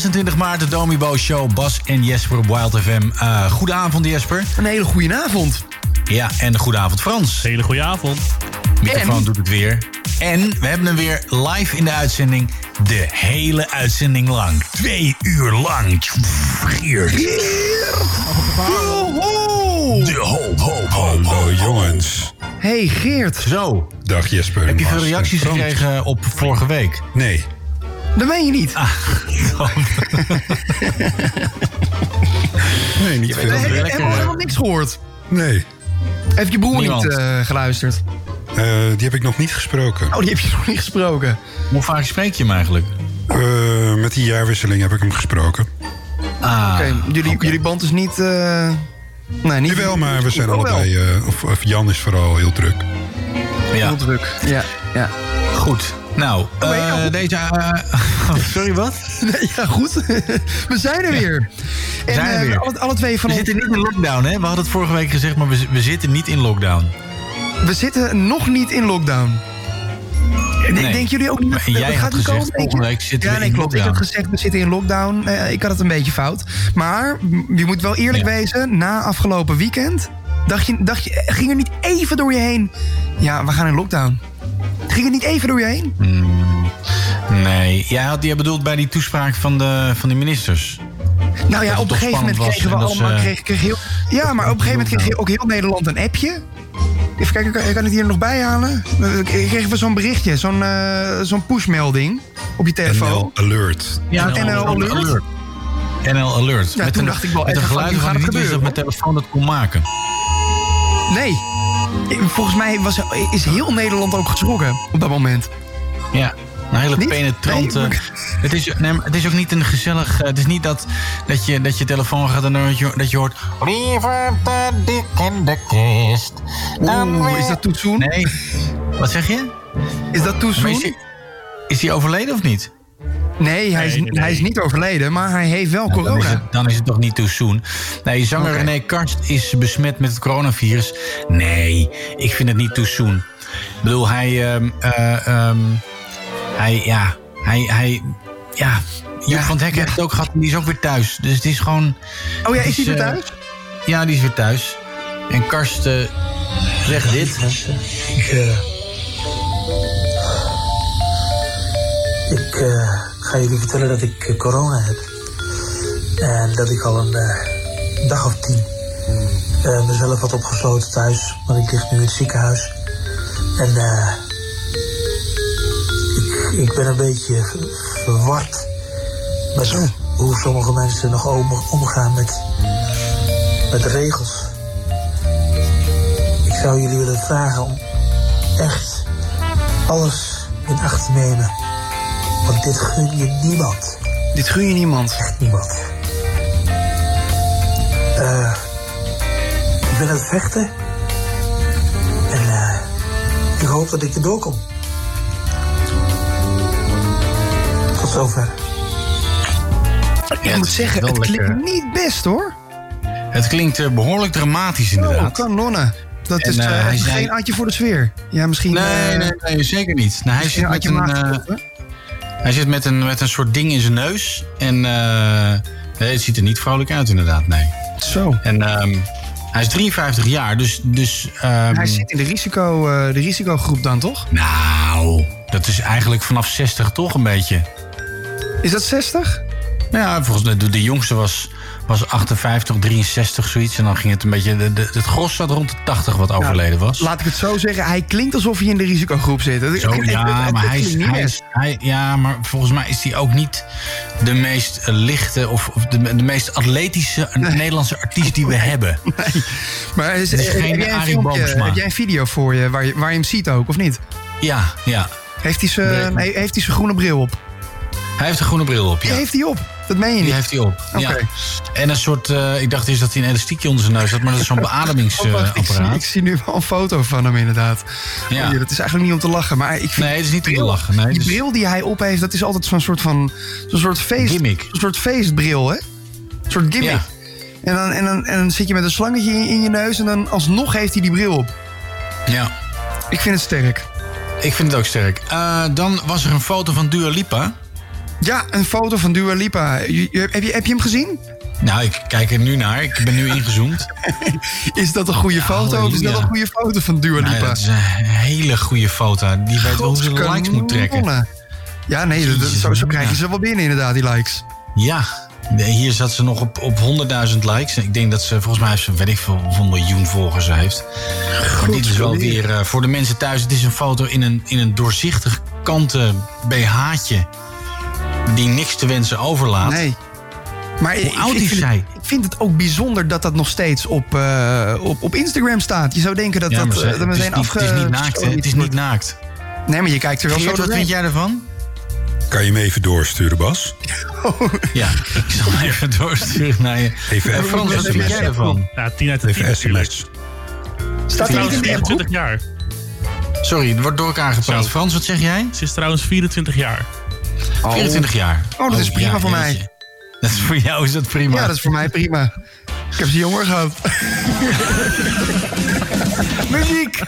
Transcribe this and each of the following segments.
26 maart, de Domibo Show. Bas en Jesper op Wild FM. Uh, goedenavond, Jesper. Een hele goede avond. Ja, en goedenavond, Frans. Hele goede avond. Microfoon En? doet het weer. En we hebben hem weer live in de uitzending. De hele uitzending lang. Twee uur lang. Geert. De hoop, hoop, hoop, Hallo jongens. Hey Geert, Zo, Dag Jesper. heb je veel reacties gekregen op vorige week? Nee. Dat meen je niet. Nee, niet veel. We hebben lekker, helemaal, niks gehoord. Nee. Heeft je broer Niemand. niet eh, geluisterd? Eh, die heb ik nog niet gesproken. Oh, die heb je nog niet gesproken. Hoe vaak spreek je hem eigenlijk? Eh, met die jaarwisseling heb ik hem gesproken. Ah, Oké, jullie, jullie band is niet... eh nee, niet Jawel, maar we zijn Oh, wel. allebei... eh, of, of Jan is vooral heel druk. ja, Heel druk. Ja, ja. goed. Nou, eh, deze... eh, sorry, wat? Ja, goed. we zijn er weer. En zijn er eh, weer. Alle, alle twee van We ons... zitten niet in lockdown, hè? We hadden het vorige week gezegd, maar we, we zitten niet in lockdown. We zitten nog niet in lockdown. Nee. Denken jullie ook niet? Dat jij gaat gezegd, komen, volgende week zitten ja, nee, klopt. Ik had gezegd, we zitten in lockdown. Ik had het een beetje fout. Maar je moet wel eerlijk Ja. wezen. Na afgelopen weekend... Dacht je, dacht je, ging er niet even door je heen... Ja, we gaan in lockdown. Ging het niet even door je heen? Nee, jij, had, jij bedoelt bij die toespraak van de, van de ministers. Nou ja, op een gegeven moment kregen we ze- allemaal... Kreeg, kreeg heel, ja, maar op een gegeven moment kreeg je ook heel Nederland een appje. Even kijken, kan, kan ik het hier nog bijhalen? Dan kregen we zo'n berichtje, zo'n eh, zo'n pushmelding op je telefoon. NL Alert. Ja, NL Alert. NL Alert. Ja, toen dacht ik wel met een van, geluid het niet wist dat mijn telefoon dat kon maken. Nee. Volgens mij was, is heel Nederland ook geschrokken op dat moment. Ja, een hele Niet? penetrante... Nee, het, is, nee, het is ook niet een gezellig... eh, Het is niet dat, dat, je, dat je telefoon gaat en dat je, dat je hoort... Liever de dik in de kist. dan Oeh, weer-" is dat toetsoen? Nee. Wat zeg je? Is dat toetsoen? is hij overleden of niet? Nee, hij is, Nee, nee, nee. hij is niet overleden, maar hij heeft wel Dan is, corona. het, dan is het toch niet too soon. Nee, zanger. René Karst is besmet met het coronavirus. Nee, ik vind het niet too soon. Ik bedoel, hij... ehm, eh, ehm, hij, ja... Hij, hij... Ja... Joep Ja, van het Hek ja. heeft het ook gehad en die is ook weer thuis. Dus het is gewoon... Oh ja, is hij weer eh, thuis? Ja, die is weer thuis. En Karst eh, zegt dit. Ik, ik eh, ga jullie vertellen dat ik eh, corona heb. En dat ik al een eh, dag of tien eh, mezelf had opgesloten thuis. Want ik lig nu in het ziekenhuis. En ik, ik ben een beetje ver- verward met hoe sommige mensen nog om, omgaan met, met de regels. Ik zou jullie willen vragen om echt alles in acht te nemen. Want dit gun je niemand. Dit gun je niemand. Echt niemand. Eh, ik ben aan het vechten. En eh, ik hoop dat ik erdoor kom. Tot zover. Ik moet zeggen, het klinkt lekker. niet best hoor. Het klinkt eh, behoorlijk dramatisch Oh, inderdaad. kanonnen. Dat En, is hij zei- geen Adje voor de sfeer. Ja, misschien... Nee, eh, nee, nee, zeker niet. Nou, hij, zit met Adje een, eh, hè? Hij zit met een, met een soort ding in zijn neus. En eh, nee, het ziet er niet vrolijk uit inderdaad, nee. Zo. En ehm, hij is 53 jaar, dus... dus ehm, Hij zit in de, risico, eh, de risicogroep dan, toch? Nou, dat is eigenlijk vanaf 60 toch een beetje. Is dat 60? Nou ja, volgens mij de, de jongste was, was 58, 63, zoiets. En dan ging het een beetje... De, de, het gros zat rond de 80 wat overleden was. Laat ik het zo zeggen. Hij klinkt alsof hij in de risicogroep zit. Het- Zo, het- ja, het- maar hij is, hij is, hij, ja, maar volgens mij is hij ook niet de meest eh, lichte of, of de, de meest atletische Nederlandse artiest die we hebben. Maar is, is eh, geen heb, Arie filmpje, heb jij een video voor je waar, je waar je hem ziet ook, of niet? Ja, ja. Heeft hij zijn Nee. he- heeft hij zijn groene bril op? Hij heeft een groene bril op, ja. heeft hij op. Dat meen je Die niet. heeft hij op. Ja. En een soort, eh, ik dacht eerst dat hij een elastiekje onder zijn neus had, maar dat is zo'n wacht, ik, zie, beademingsapparaat. ik zie nu wel een foto van hem inderdaad. Ja. Oh, dat is eigenlijk niet om te lachen. Maar ik vind Nee, het is niet om te lachen. Nee, die bril die hij op heeft, dat is altijd zo'n soort van... Zo'n soort feest... Gimmick. Een soort feestbril, hè? Een soort gimmick. Ja. En, dan, en, dan, en dan zit je met een slangetje in, in je neus... en dan alsnog heeft hij die bril op. Ja, Ik vind het sterk. ik vind het ook sterk. Eh, dan was er een foto van Dua Lipa. Ja, een foto van Dua Lipa. Je- je- heb, je, heb je hem gezien? Nou, ik kijk er nu naar. Ik ben nu ingezoomd. Is dat een goede foto of is dat een goede foto van Dua Nou, Lipa? dat is een hele goede foto. Die weet wel hoe ze likes moet trekken. Ja, nee, dat- dat- zo, zo krijg je ze wel binnen inderdaad, die likes. Ja, hier zat ze nog op, op 100.000 likes. Ik denk dat ze, volgens mij heeft ze, weet ik veel, hoeveel miljoen volgers heeft. Maar dit is wel weer, eh, voor de mensen thuis, het is een foto in een, in een doorzichtig kanten BH'tje. Die niks te wensen overlaat. Nee. Maar Hoe ik, oud is vind zij? Het, ik vind het ook bijzonder dat dat nog steeds op, eh, op, op Instagram staat. Je zou denken dat Ja, maar dat, ze- eh, dat het, is meteen niet, het is niet naakt, hè? Het is niet naakt. Nee, maar je kijkt er wel Geert, zo wat vind jij ervan? Kan je me even doorsturen, Bas? Ja, ik zal hem even doorsturen naar je. Even Frans, wat vind jij ervan? Ja, 10 uit de 10 Even natuurlijk. sms. Staat hij niet in de appgroep? 24 jaar. Sorry, er wordt door elkaar gepraat. Zo. Frans, wat zeg jij? Ze is trouwens 24 jaar. 24 jaar. Oh, dat is prima voor mij. jeetje. Dat is voor jou is dat prima. Ja, dat is voor mij prima. Ik heb ze jonger gehad. Muziek!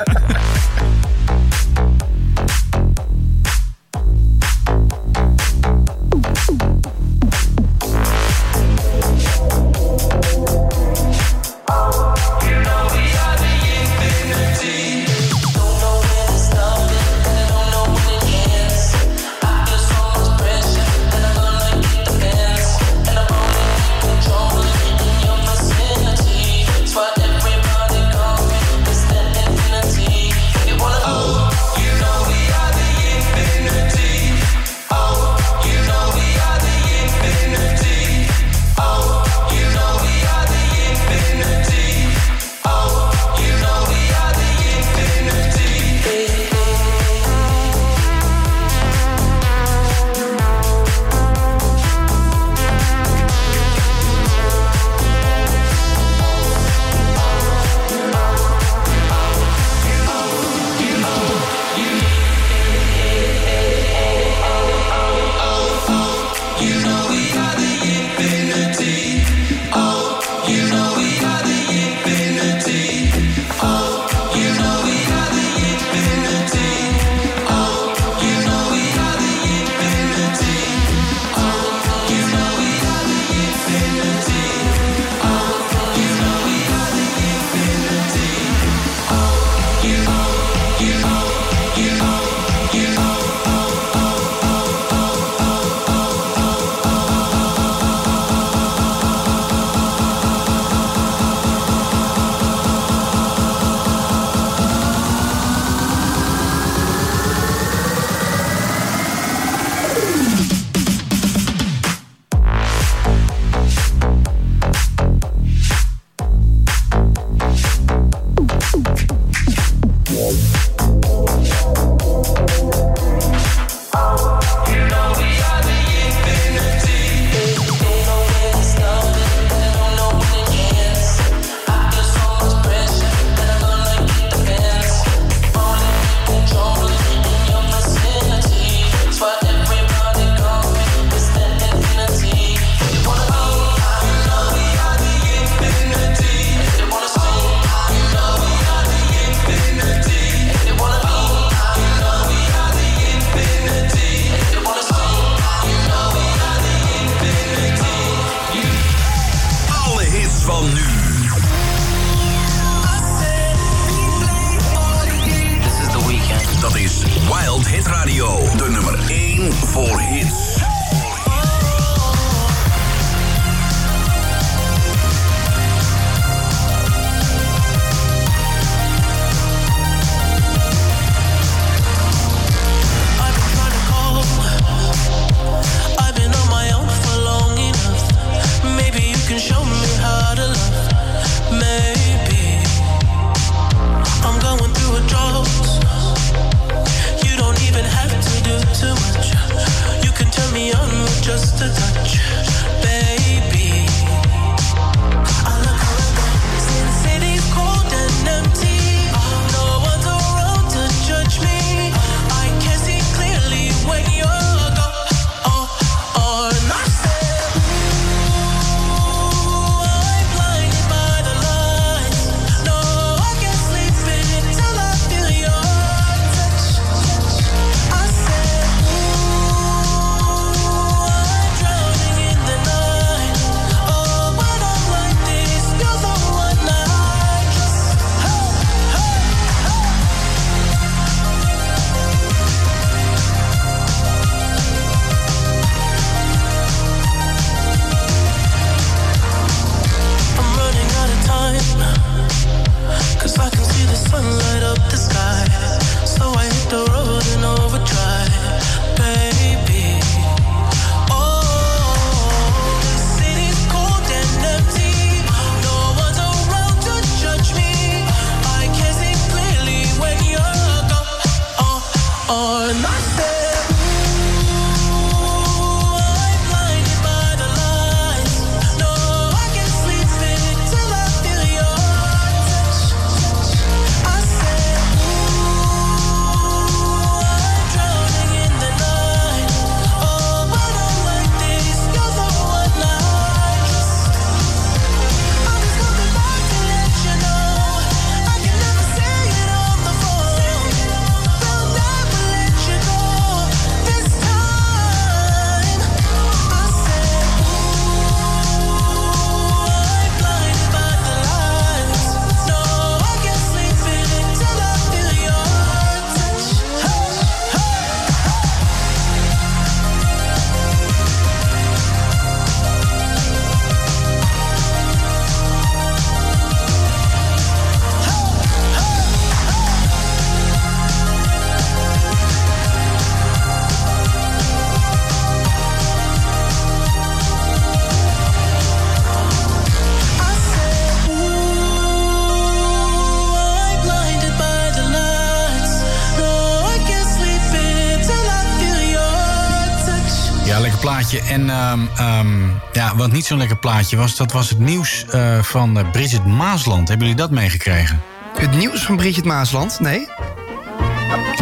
Wat niet zo'n lekker plaatje was, dat was het nieuws eh, van eh, Bridget Maasland. Hebben jullie dat meegekregen? Het nieuws van Bridget Maasland? Nee.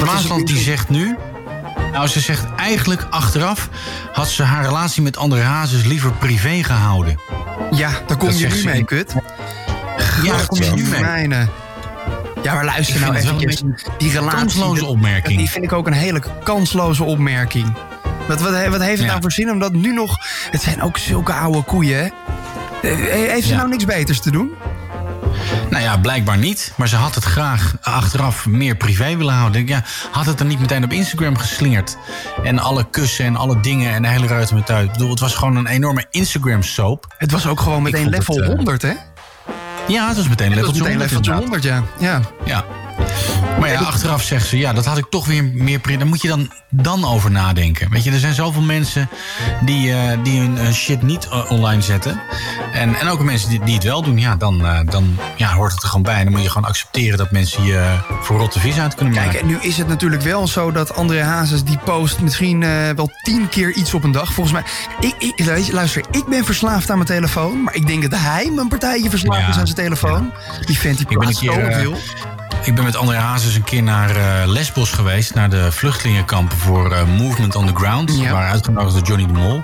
Maasland die zegt nu... Nou, ze zegt eigenlijk achteraf had ze haar relatie met André Hazes liever privé gehouden. Ja, daar kom Dat je nu mee, in- kut. Ja, daar kom je nu mee. Mijne. Ja, maar luister nou een Die relatie... kansloze opmerking. Die vind ik ook een hele kansloze opmerking. Wat, wat, wat heeft het nou voor zin om dat nu nog... Het zijn ook zulke oude koeien, hè? Eh, Heeft ze nou niks beters te doen? Nou ja, blijkbaar niet. Maar ze had het graag achteraf meer privé willen houden. Ja, had het er niet meteen op Instagram geslingerd. En alle kussen en alle dingen en de hele ruiten met uit. Ik bedoel, het was gewoon een enorme Instagram-soap. Het was ook gewoon meteen het, level eh, 100, hè? Ja, het was meteen was leveltje meteen 100 level inderdaad. 100, ja. ja. Ja. Maar ja, achteraf zegt ze, ja, dat had ik toch weer meer... pri- Daar moet je dan, dan over nadenken. Weet je, er zijn zoveel mensen die, eh, die hun eh, shit niet eh, online zetten. En, en ook mensen die, die het wel doen. Ja, dan, dan ja, hoort het er gewoon bij. En dan moet je gewoon accepteren dat mensen je voor rotte vis uit kunnen maken. Kijk, en nu is het natuurlijk wel zo dat André Hazes die post misschien wel tien keer iets op een dag. Volgens mij, ik, ik, luister, ik ben verslaafd aan mijn telefoon. Maar ik denk dat hij mijn partijtje verslaafd Ja, is aan zijn telefoon. Die vent die Ik ben een Ik ben met André Hazes een keer naar eh, Lesbos geweest. Naar de vluchtelingenkampen voor eh, Movement on the Ground. Ja. We waren uitgenodigd door Johnny de Mol.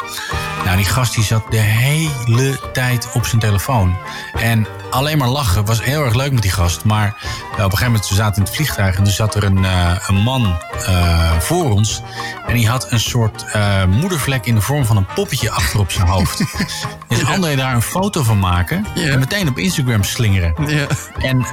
Nou, die gast die zat de hele tijd op zijn telefoon. En alleen maar lachen. was heel erg leuk met die gast. Maar eh, op een gegeven moment, we zaten in het vliegtuig... en er zat er een, een man voor ons. En die had een soort moedervlek in de vorm van een poppetje achter op zijn hoofd. Dus André daar een foto van maken... Ja. en meteen op Instagram slingeren. Ja. En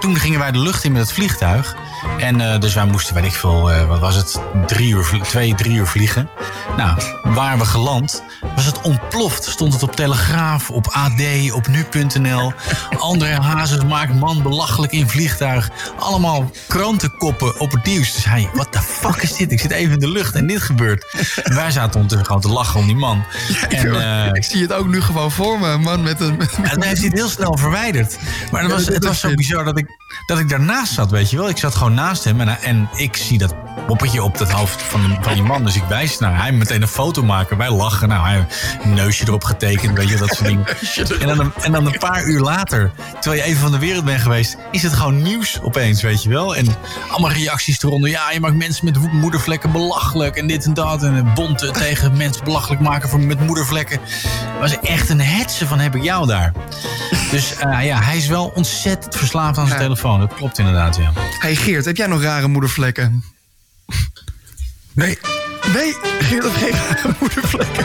toen gingen wij de lucht in met het vliegtuig. En eh, dus wij moesten, weet ik veel, eh, wat was het, drie uur, twee, drie uur vliegen. Nou, waren we geland, was het ontploft. Stond het op Telegraaf, op AD, op Nu.nl. André Hazes maakt man belachelijk in vliegtuig. Allemaal krantenkoppen op het nieuws. Dus hij, wat de fuck is dit? Ik zit even in de lucht en dit gebeurt. En wij zaten ondertussen gewoon te lachen om die man. En, eh, ik zie het ook nu gewoon voor me. Een man met een... met- en hij heeft heel snel verwijderd. Maar Ja, was, het was zo bizar dat ik, dat ik zat, weet je wel. Ik zat gewoon naast hem en, en ik zie dat poppetje op het hoofd van, de, van die man. Dus ik wijs naar hij meteen een foto maken. Wij lachen. Nou, hij een neusje erop getekend, weet je, dat soort dingen. En dan, een, en dan een paar uur later, terwijl je even van de wereld bent geweest... is het gewoon nieuws opeens, weet je wel. En allemaal reacties eronder. Ja, je maakt mensen met moedervlekken belachelijk en dit en dat. En bond eh, tegen mensen belachelijk maken voor, met moedervlekken. Het was echt een hetze van heb ik jou daar. Dus eh, ja, hij is wel ontzettend verslaafd aan zijn Ja. telefoon. Dat klopt inderdaad, ja. Hey Geert, heb jij nog rare moedervlekken? Nee, Nee, Geert heeft geen rare moedervlekken.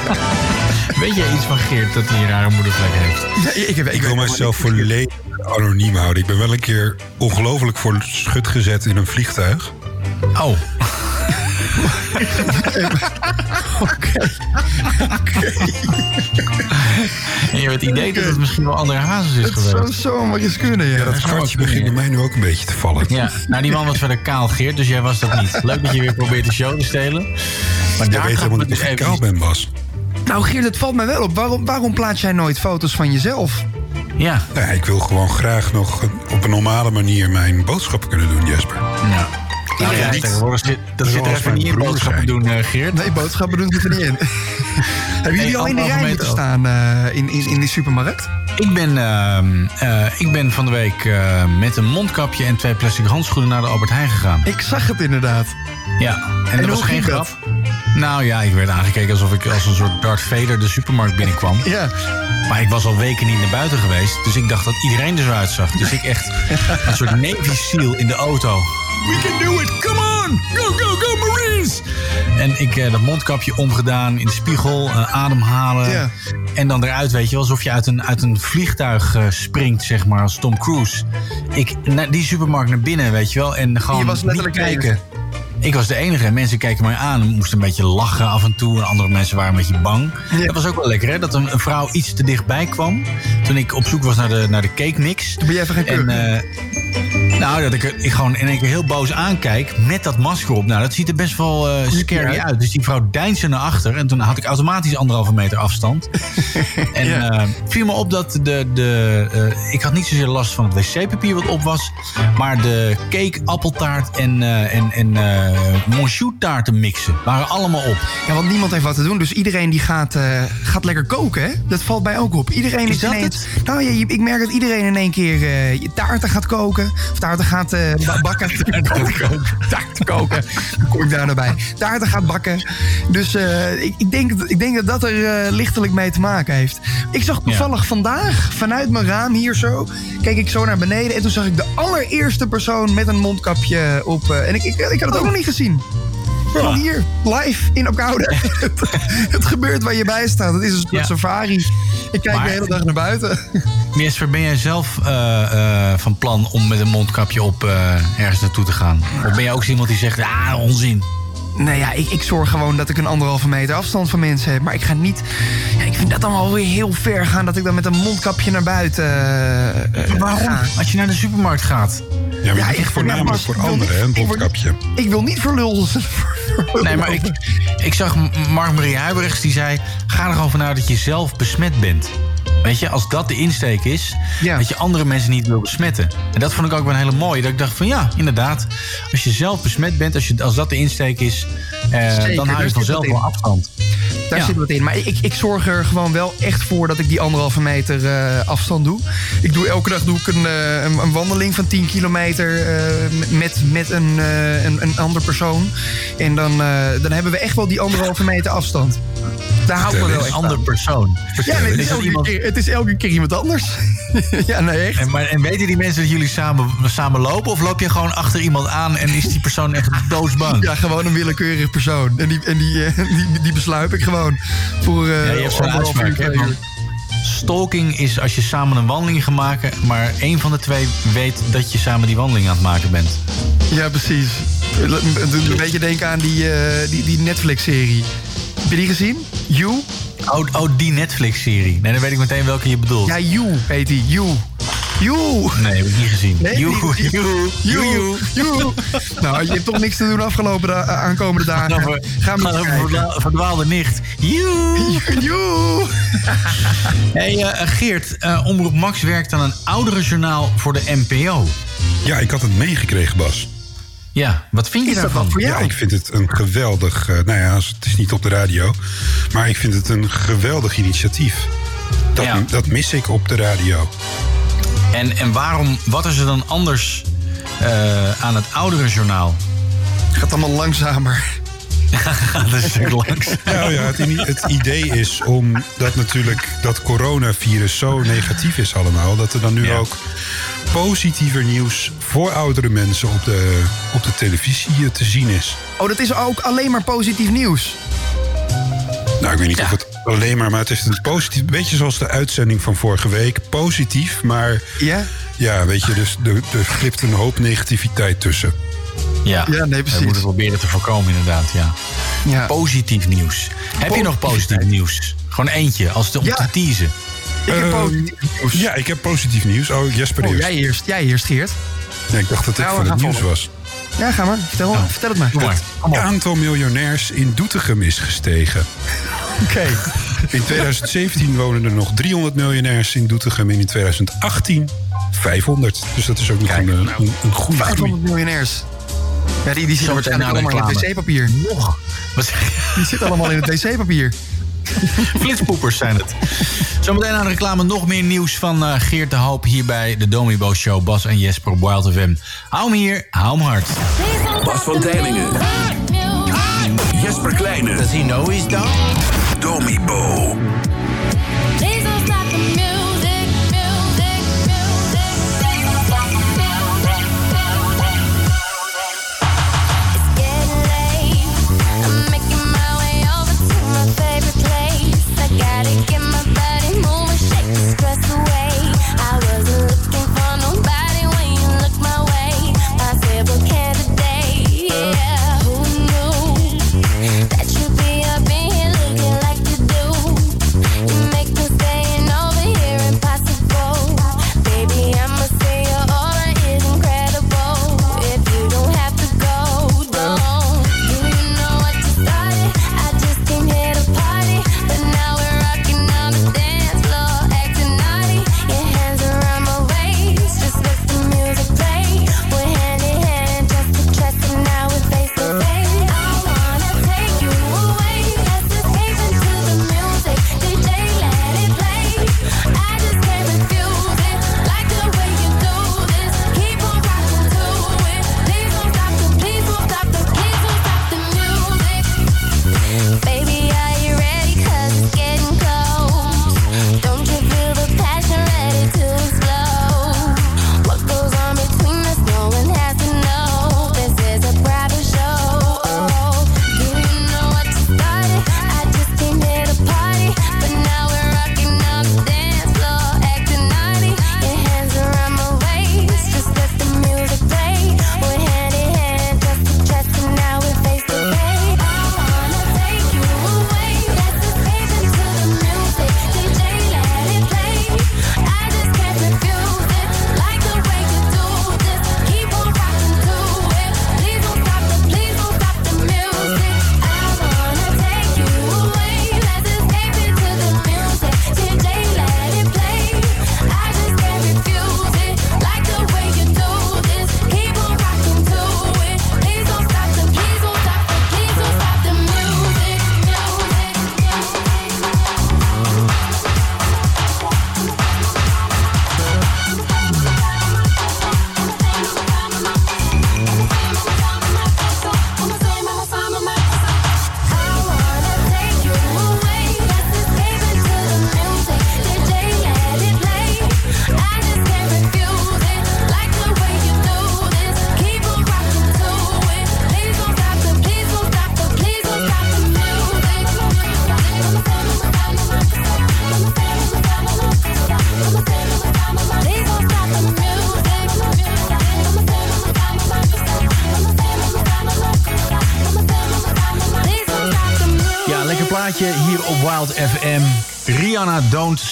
Weet jij iets van Geert dat hij een rare moedervlek heeft? Nee, ik, heb, ik wil mijzelf volledig anoniem houden. Ik ben wel een keer ongelooflijk voor schut gezet in een vliegtuig. Oh, en je hebt het idee dat het misschien wel André Hazes is niks. Het zou geweest. zomaar eens kunnen, ja. Dat kwartje begint bij mij nu ook een beetje te vallen. Ja, nou die man was verder kaal Geert, dus jij was dat niet. Leuk dat je weer probeert de show te stelen. Maar Jij weet helemaal niet of ik even... kaal ben, Bas. Nou Geert, het valt mij wel op. Waarom, waarom plaats jij nooit foto's van jezelf? Ja, Ja, ik wil gewoon graag nog op een normale manier mijn boodschappen kunnen doen, Jesper. nou. Nou ja, niet tegenwoordig zit, dat zit er even niet in boodschappen doen, eh, Geert. Nee, boodschappen doen zit er niet in. Hebben jullie al in de rij moeten staan eh, in, in, in die supermarkt? Ik ben, ehm, eh, ik ben van de week eh, met een mondkapje en twee plastic handschoenen naar de Albert Heijn gegaan. Ik zag het inderdaad. Ja, en, dat hoe was geen ging dat? Nou ja, ik werd aangekeken alsof ik als een soort Darth Vader de supermarkt binnenkwam. Ja. Maar ik was al weken niet naar buiten geweest. Dus ik dacht dat iedereen er zo uitzag. Dus ik echt een soort Navy SEAL in de auto. We can do it, come on! Go, go, go, Marines! En ik eh, dat mondkapje omgedaan, in de spiegel, eh, ademhalen. Ja. En dan eruit, weet je wel, alsof je uit een, uit een vliegtuig eh, springt, zeg maar, als Tom Cruise. Ik, naar die supermarkt naar binnen, weet je wel. En gewoon Je was niet kijken. Ik was de enige. En mensen keken mij aan en moesten een beetje lachen af en toe. En andere mensen waren een beetje bang. Ja. Dat was ook wel lekker, hè? Dat een, een vrouw iets te dichtbij kwam. Toen ik op zoek was naar de, naar de cake mix. Toen ben je even gaan En, Nou, dat ik, er- ik gewoon in één keer heel boos aankijk met dat masker op. Nou, dat ziet er best wel eh, scary uit. Dus die vrouw deinsde naar achter. En toen had ik automatisch anderhalve meter afstand. en Ja. eh, viel me op dat de... de eh, ik had niet zozeer last van het wc-papier wat op was. Maar de cake, appeltaart en, en, en taarten mixen waren allemaal op. Ja, want niemand heeft wat te doen. Dus iedereen die gaat, gaat lekker koken, hè? Dat valt mij ook op. Iedereen Is is, dat ineens... Nou ja, ik merk dat iedereen in één keer je taarten gaat koken. Of taarten gaat eh, ba- bakken. taarten koken. Taarten kom ik daar naar bij. Taarten gaat bakken. Dus eh, ik, ik, denk, ik denk dat dat er eh, lichtelijk mee te maken heeft. Ik zag toevallig vandaag vanuit mijn raam hier zo... keek ik zo naar beneden en toen zag ik de allereerste persoon met een mondkapje op. en ik, ik, ik had het ook nog niet gezien. Gewoon hier, live in Okoude. het, het gebeurt waar je bij staat. Het is een soort Ja. safari. Ik kijk Maar- de hele dag naar buiten. Jesper, ben jij zelf eh, eh, van plan om met een mondkapje op eh, ergens naartoe te gaan? Of ben jij ook iemand die zegt, ah, onzin? Nou ja, ik, ik zorg gewoon dat ik een anderhalve meter afstand van mensen heb. Maar ik ga niet... Ja, ik vind dat dan wel weer heel ver gaan... dat ik dan met een mondkapje naar buiten Waarom? ga. Als je naar de supermarkt gaat. Ja, maar Ja, voornamelijk maar- voor anderen, hè, een niet- ik wil mondkapje. Ik wil niet voor lul. Nee, maar ik, ik zag Mark-Marie Huibrechts die zei... ga er gewoon vanuit dat je zelf besmet bent. Weet je, als dat de insteek is... Ja. dat je andere mensen niet wil besmetten. En dat vond ik ook wel een hele mooie. Dat ik dacht van ja, inderdaad. Als je zelf besmet bent, als, je, als dat de insteek is... eh, Zeker, dan hou je vanzelf in. wel afstand. Daar Ja. zit wat in. Maar ik, ik zorg er gewoon wel echt voor dat ik die anderhalve meter eh, afstand doe. Ik doe elke dag doe ik een, eh, een, een wandeling van 10 kilometer eh, met, met een, een, een ander persoon. En dan, dan hebben we echt wel die anderhalve meter afstand. Daar hou ik me wel echt Een ander persoon. Ja, nee, Is dat iemand- keer, het is elke keer iemand anders. ja, nee, echt. En, maar, en weten die mensen dat jullie samen, samen lopen? Of loop je gewoon achter iemand aan en is die persoon echt doodsbang? Ja, gewoon een willekeurig persoon. En die, en die, eh, die, die besluip ik gewoon voor eh Ja, je hebt zo'n uitspraak. uur, uur. Stalking is als je samen een wandeling gaat maken... maar één van de twee weet dat je samen die wandeling aan het maken bent. Ja, precies. Een beetje denken aan die, eh, die, die Netflix-serie. Heb je die gezien? You? Oh, oh die Netflix-serie. Nee, dan weet ik meteen welke je bedoelt. Ja, You heet die. You. You. Nee, heb ik niet gezien. Nee, You, you, you, You. You. Nou, je hebt toch niks te doen afgelopen da- aankomende dagen. Over, Ga maar over verdwaalde nicht. You. You. Hey, eh, Geert, eh, Omroep Max werkt aan een ouderenjournaal voor de NPO. Ja, ik had het meegekregen, Bas. Ja, wat vind je Is daarvan? voor Ja, jou? ik vind het een geweldig... eh, nou ja, het is niet op de radio. Maar ik vind het een geweldig initiatief. Dat, Ja. dat mis ik op de radio. En, en waarom, wat is er dan anders eh, aan het ouderenjournaal? Gaat allemaal langzamer. dat is natuurlijk langs. Nou ja, het, idee is omdat natuurlijk dat coronavirus zo negatief is allemaal... dat er dan nu Ja. ook positiever nieuws voor oudere mensen op de, op de televisie te zien is. Oh, dat is ook alleen maar positief nieuws. Nou, ik weet niet Ja. of het alleen maar, maar het is een positief... beetje zoals de uitzending van vorige week. Positief, maar Ja? ja, weet je, dus er, er glipt een hoop negativiteit tussen. Ja, Ja, nee, We precies. moeten proberen te voorkomen, inderdaad, ja. Ja. Positief nieuws. Heb je nog positief nieuws? Gewoon eentje, als het om Ja. te teasen. Ik heb Ehm, positief nieuws. Ja, ik heb positief nieuws. Oh, Jesper Oh, eerst. jij eerst. Jij eerst, Geert. Nee, ik dacht dat dit Nou, van we het nieuws volgen. was. Ja, ga maar. Vertel, vertel het maar. Maar. Het op. aantal miljonairs in Doetinchem is gestegen. Oké. In 2017 wonen er nog 300 miljonairs in Doetinchem. En in 2018 500. Dus dat is ook nog Kijk, een, eh, een, een goede groei. 500 miljonairs. Ja, die, die zitten waarschijnlijk allemaal in het wc-papier. Nog. Wat zeg je? Die zitten allemaal in het wc-papier. Flitspoepers zijn het. Zometeen aan de reclame nog meer nieuws van eh, Geert de Hoop hier bij de Domibo Show. Bas en Jesper op Wild FM. Hou hem hier, hou hem hard. Bas van Tijlingen. Jesper Kleine. Does he know he's done? Domibo.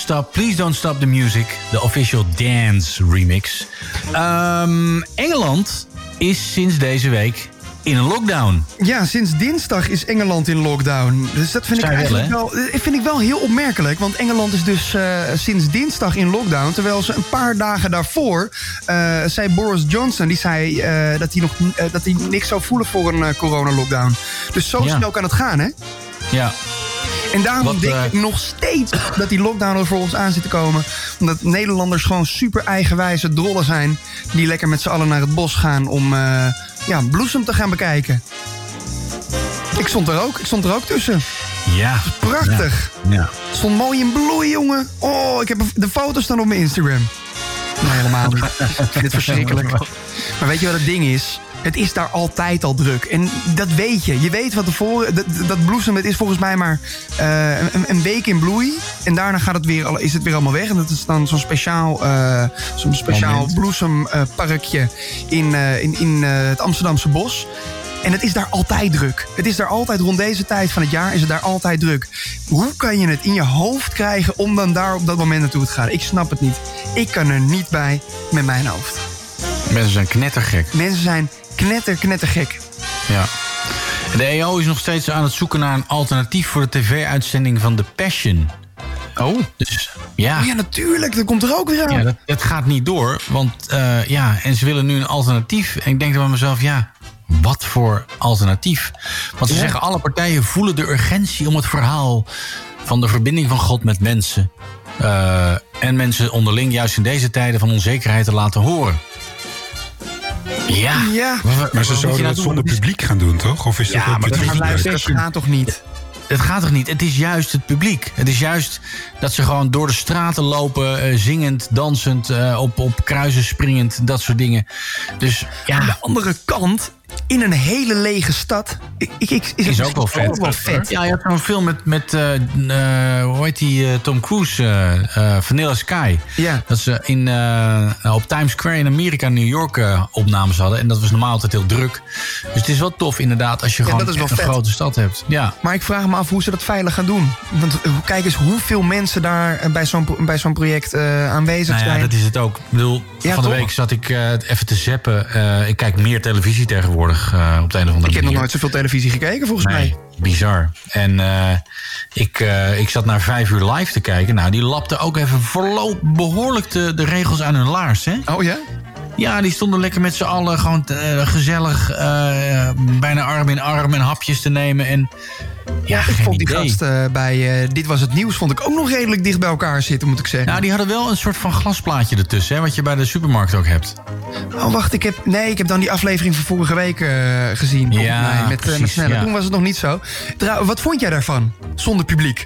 Stop, Please Don't Stop the Music. De official dance remix. Ehm, Engeland is sinds deze week in een lockdown. Ja, sinds dinsdag is Engeland in lockdown. Dus dat vind ik Zij wel, eigenlijk wel, eh, vind ik wel heel opmerkelijk. Want Engeland is dus eh, sinds dinsdag in lockdown. Terwijl ze een paar dagen daarvoor eh, zei Boris Johnson... die zei dat, hij nog, dat hij niks zou voelen voor een corona-lockdown. Dus zo Ja. snel kan het gaan, hè? Ja, En daarom Wat, denk eh, ik nog steeds dat die lockdown er voor ons aan zit te komen. Omdat Nederlanders gewoon super eigenwijze drollen zijn... die lekker met z'n allen naar het bos gaan om eh, ja, bloesem te gaan bekijken. Ik stond er ook, ik stond er ook tussen. ja. Prachtig. ja. Het stond mooi in bloei, jongen. Oh, ik heb de foto's staan op mijn Instagram. Nee, helemaal niet. Ik vind het verschrikkelijk. Maar weet je wat het ding is? Het is daar altijd al druk. En dat weet je. Je weet wat tevoren... Dat, dat bloesem, het is volgens mij maar eh, een, een week in bloei. En daarna gaat het weer, is het weer allemaal weg. En dat is dan zo'n speciaal, eh, zo'n speciaal bloesemparkje in, eh, in, in het Amsterdamse bos. En het is daar altijd druk. Het is daar altijd, rond deze tijd van het jaar is het daar altijd druk. Hoe kan je het in je hoofd krijgen om dan daar op dat moment naartoe te gaan? Ik snap het niet. Ik kan er niet bij met mijn hoofd. Mensen zijn knettergek. Mensen zijn knetter, knettergek. Ja. De EO is nog steeds aan het zoeken naar een alternatief voor de tv-uitzending van The Passion. Oh. Dus ja, Ja, natuurlijk. Dat komt er ook weer aan. ja dat, dat gaat niet door. Want eh, ja, en ze willen nu een alternatief. En ik denk dan bij mezelf, ja, wat voor alternatief? Want ze Ja. zeggen, alle partijen voelen de urgentie om het verhaal van de verbinding van God met mensen. eh, en mensen onderling juist in deze tijden van onzekerheid te laten horen. Ja, Ja. Maar ze zouden dat zonder publiek gaan doen, toch? Of is dat Ja, ook maar dat gaat Dat toch niet? Het gaat toch niet? Het is juist het publiek. Het is juist dat ze gewoon door de straten lopen, eh, zingend, dansend, eh, op, op kruisen springend, dat soort dingen. Dus Aan de ja, andere kant, in een hele lege stad... Ik, ik, is, het is ook wel vet. Ook wel vet. Ja, je hebt zo'n film met, met eh, eh, hoe heet die, eh, Tom Cruise, Vanilla Sky. Ja. Dat ze in, eh, op Times Square in Amerika, New York eh, opnames hadden. En dat was normaal altijd heel druk. Dus het is wel tof inderdaad als je gewoon dat is wel echt een vet. grote stad hebt. Ja. Maar ik vraag me af hoe ze dat veilig gaan doen. Want kijk eens hoeveel mensen daar bij zo'n bij zo'n project aanwezig Nou ja, zijn. dat is het ook. Ik bedoel, Ja, van de week zat ik eh, even te zappen. Eh, ik kijk meer televisie tegenwoordig eh, op de een of andere manier. ik heb nog nooit zoveel televisie gekeken, volgens Nee, mij. bizar. En eh, ik, eh, ik zat naar vijf uur live te kijken. Nou, die lapte ook even behoorlijk de, de regels aan hun laars, hè? Oh ja? Ja, die stonden lekker met z'n allen gewoon eh, gezellig... eh, bijna arm in arm en hapjes te nemen. En ja, Ik vond die idee. gasten bij eh, Dit Was Het Nieuws... vond ik ook nog redelijk dicht bij elkaar zitten, moet ik zeggen. Nou, die hadden wel een soort van glasplaatje ertussen, hè, wat je bij de supermarkt ook hebt. Oh, wacht, ik heb, nee, ik heb dan die aflevering van vorige week gezien. Ja, mij, met, met precies, ja. Toen was het nog niet zo. Trouw, wat vond jij daarvan? Zonder publiek.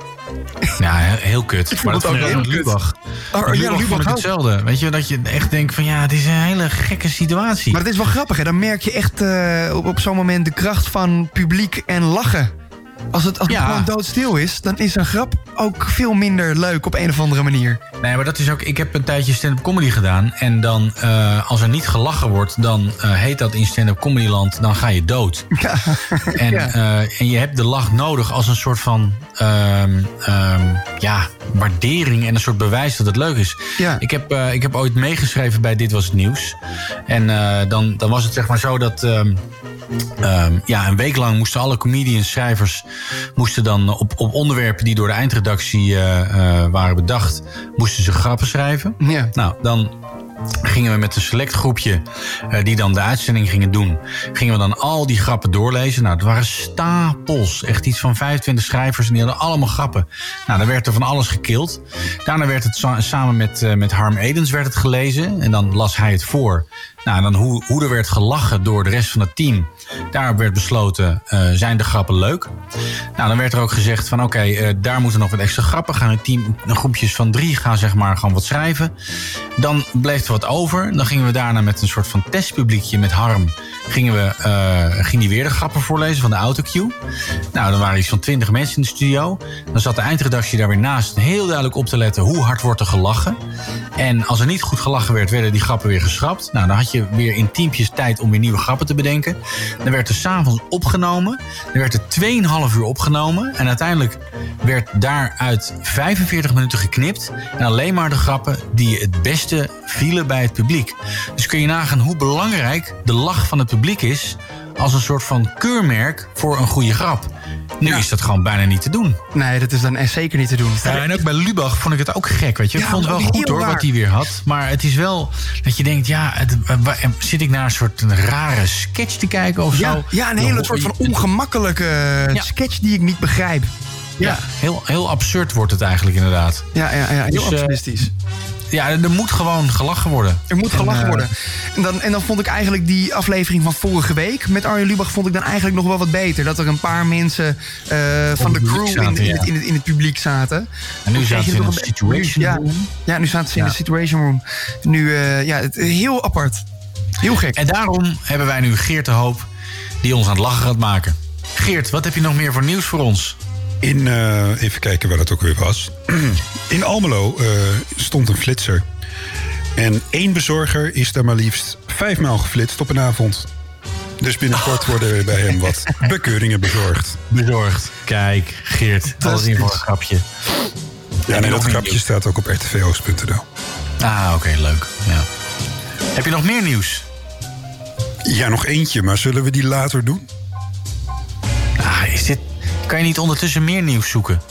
Ja, he- heel kut. maar dat ook heel. Lubach. Oh, Met ja, Lubach vond ik hetzelfde. Weet je, dat je echt denkt van ja, het is een hele gekke situatie. Maar het is wel grappig, hè? Dan merk je echt eh, op, op zo'n moment de kracht van publiek en lachen. Als het, als het Ja. gewoon doodstil is, dan is een grap ook veel minder leuk op een of andere manier. Nee, maar dat is ook. Ik heb een tijdje stand-up comedy gedaan. En dan, eh, als er niet gelachen wordt, dan eh, heet dat in stand-up comedyland, dan ga je dood. Ja. En, Ja. eh, en je hebt de lach nodig als een soort van ehm, ehm, ja, waardering en een soort bewijs dat het leuk is. Ja. Ik, heb, ik heb ooit meegeschreven bij Dit Was Het Nieuws. En dan, dan was het zeg maar zo dat... ehm, ehm, ja, een week lang moesten alle comedians, schrijvers... moesten dan op, op onderwerpen die door de eindredactie eh, eh, waren bedacht... moesten ze grappen schrijven. Ja. Nou, dan gingen we met een select groepje eh, die dan de uitzending gingen doen, gingen we dan al die grappen doorlezen. Nou, het waren stapels, echt iets van 25 schrijvers en die hadden allemaal grappen. Nou, dan werd er van alles gekild. Daarna werd het sa- samen met, met Harm Edens werd het gelezen en dan las hij het voor. Nou, dan hoe, hoe er werd gelachen door de rest van het team. Daarop werd besloten, eh, zijn de grappen leuk? Nou, dan werd er ook gezegd van oké, eh, daar moeten nog wat extra grappen. Gaan een team, een groepjes van drie gaan zeg maar gewoon wat schrijven. Dan bleef er wat over. Dan gingen we daarna met een soort van testpubliekje met Harm. Gingen we, eh, ging die weer de grappen voorlezen van de autocue. Nou, dan waren iets van twintig mensen in de studio. Dan zat de eindredactie daar weer naast heel duidelijk op te letten hoe hard wordt er gelachen. En als er niet goed gelachen werd, werden die grappen weer geschrapt. Nou, dan had je weer in teampjes tijd om weer nieuwe grappen te bedenken. Dan werd er s'avonds opgenomen. Dan werd er 2,5 uur opgenomen. En uiteindelijk werd daaruit 45 minuten geknipt. En alleen maar de grappen die het beste vielen bij het publiek. Dus kun je nagaan hoe belangrijk de lach van het publiek is... als een soort van keurmerk voor een goede grap. Nu is dat gewoon bijna niet te doen. Nee, dat is dan echt zeker niet te doen. Ja, en ook bij Lubach vond ik het ook gek, weet je. Ik vond het wel heel goed hoor, wat hij weer had. Maar het is wel dat je denkt, ja, het, wa- zit ik naar een soort rare sketch te kijken of Ja, zo? ja, een hele soort van ongemakkelijke eh, sketch die ik niet begrijp. Ja, heel, heel absurd wordt het eigenlijk inderdaad. Ja, ja, ja heel Dus, eh, absurdistisch. Ja, er moet gewoon gelachen worden. Er moet En, gelachen eh, worden. En dan, en dan vond ik eigenlijk die aflevering van vorige week met Arjen Lubach vond ik dan eigenlijk nog wel wat beter. Dat er een paar mensen eh, van de crew in, in, ja. het, in, het, in het publiek zaten. En nu zaten ze in een be- situation ja, room. Ja, nu zaten ze in de situation room. Nu, eh, ja, het, heel apart. Heel gek. En daarom hebben wij nu Geert de Hoop die ons aan het lachen gaat maken. Geert, wat heb je nog meer voor nieuws voor ons? In, eh, even kijken waar dat ook weer was. In Almelo eh, stond een flitser. En één bezorger is daar maar liefst vijfmaal geflitst op een avond. Dus binnenkort worden er bij hem wat bekeuringen bezorgd. Bezorgd. Kijk, Geert, alles in voor een grapje. Ja, nee, nog dat grapje nieuws? staat ook op rtvoost.nl. Ah, oké, leuk. Ja. Heb je nog meer nieuws? Ja, nog eentje, maar zullen we die later doen? Ah, is dit... Kan je niet ondertussen meer nieuws zoeken?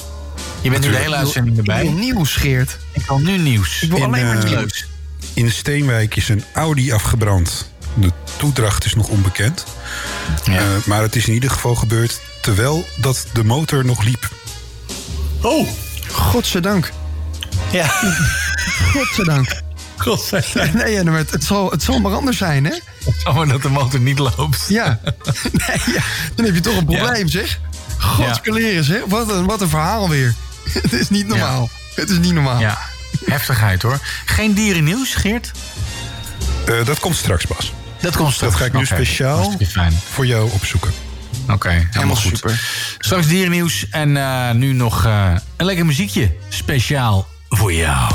Je bent nu de hele uitzending Ik wil erbij. nieuws, Geert. Ik wil nu nieuws. Ik wil In, alleen maar eh, nieuws. In Steenwijk is een Audi afgebrand. De toedracht is nog onbekend. Ja. Eh, maar het is in ieder geval gebeurd terwijl dat de motor nog liep. Oh! Godzijdank. Ja. Godzijdank. Godzijdank. Nee, ja, maar het, het, zal, het zal maar anders zijn, hè? Oh, dat de motor niet loopt. Ja. Nee, ja. Dan heb je toch een probleem, zeg. Godskaleren, zeg. Wat een, wat een verhaal weer. Het is niet normaal. Het is niet normaal. Ja, heftigheid hoor. Geen dierennieuws, Geert? Eh, dat komt straks, Bas. Dat komt straks. Dat ga ik nu speciaal voor jou opzoeken. Oké, helemaal goed. super. Straks dierennieuws en eh, nu nog eh, een lekker muziekje. Speciaal voor jou.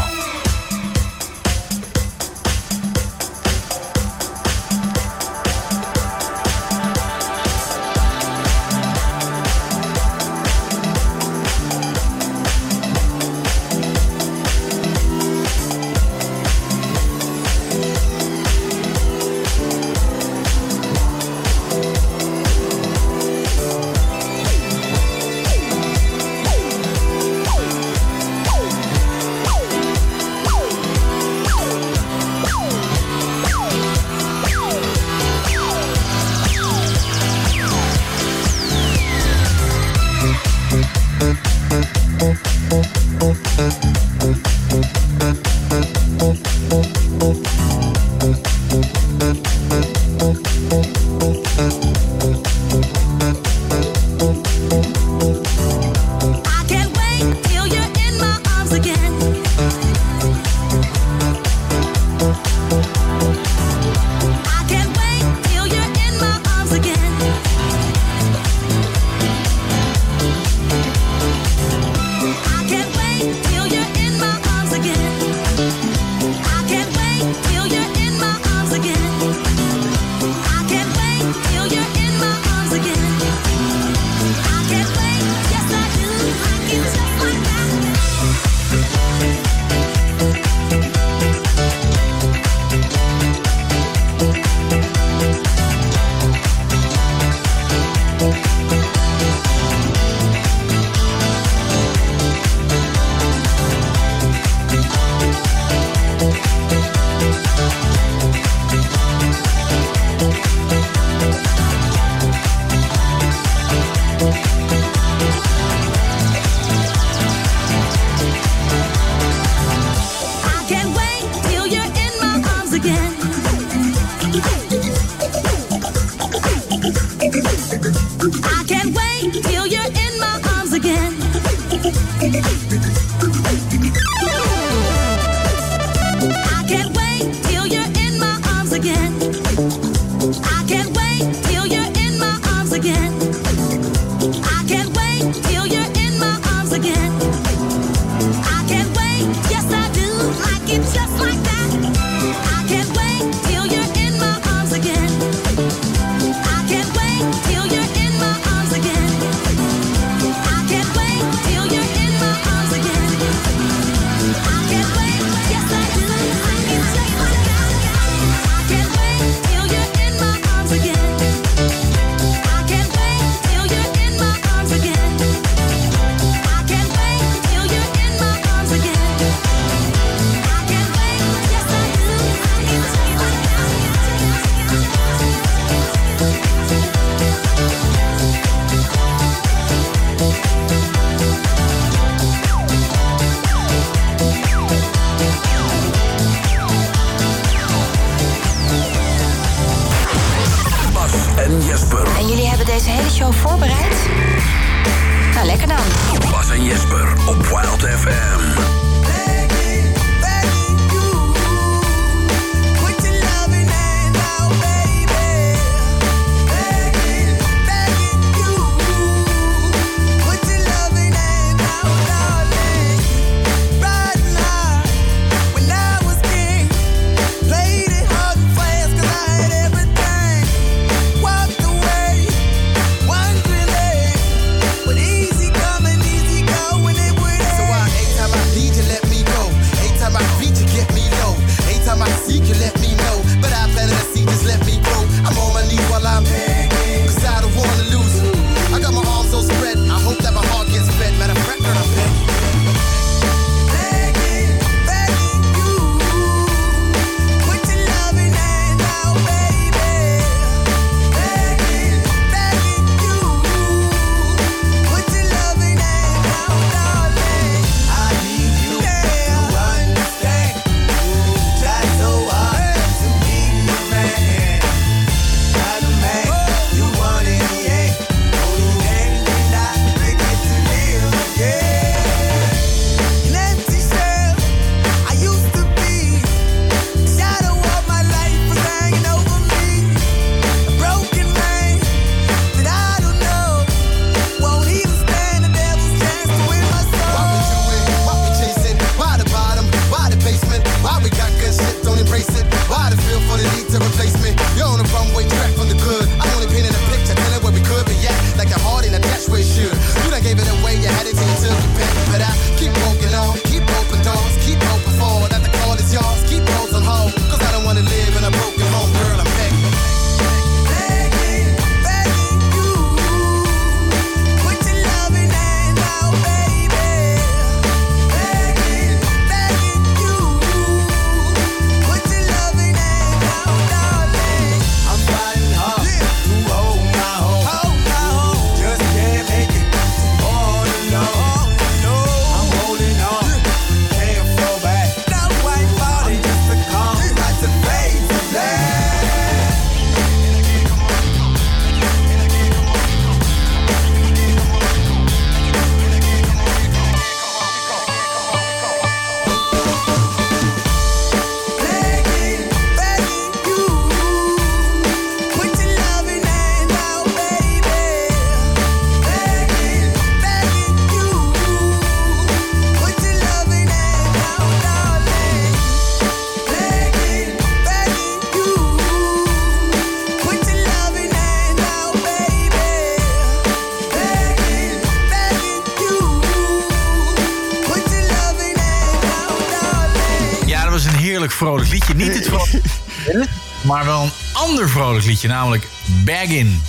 Liedje, namelijk Baggin.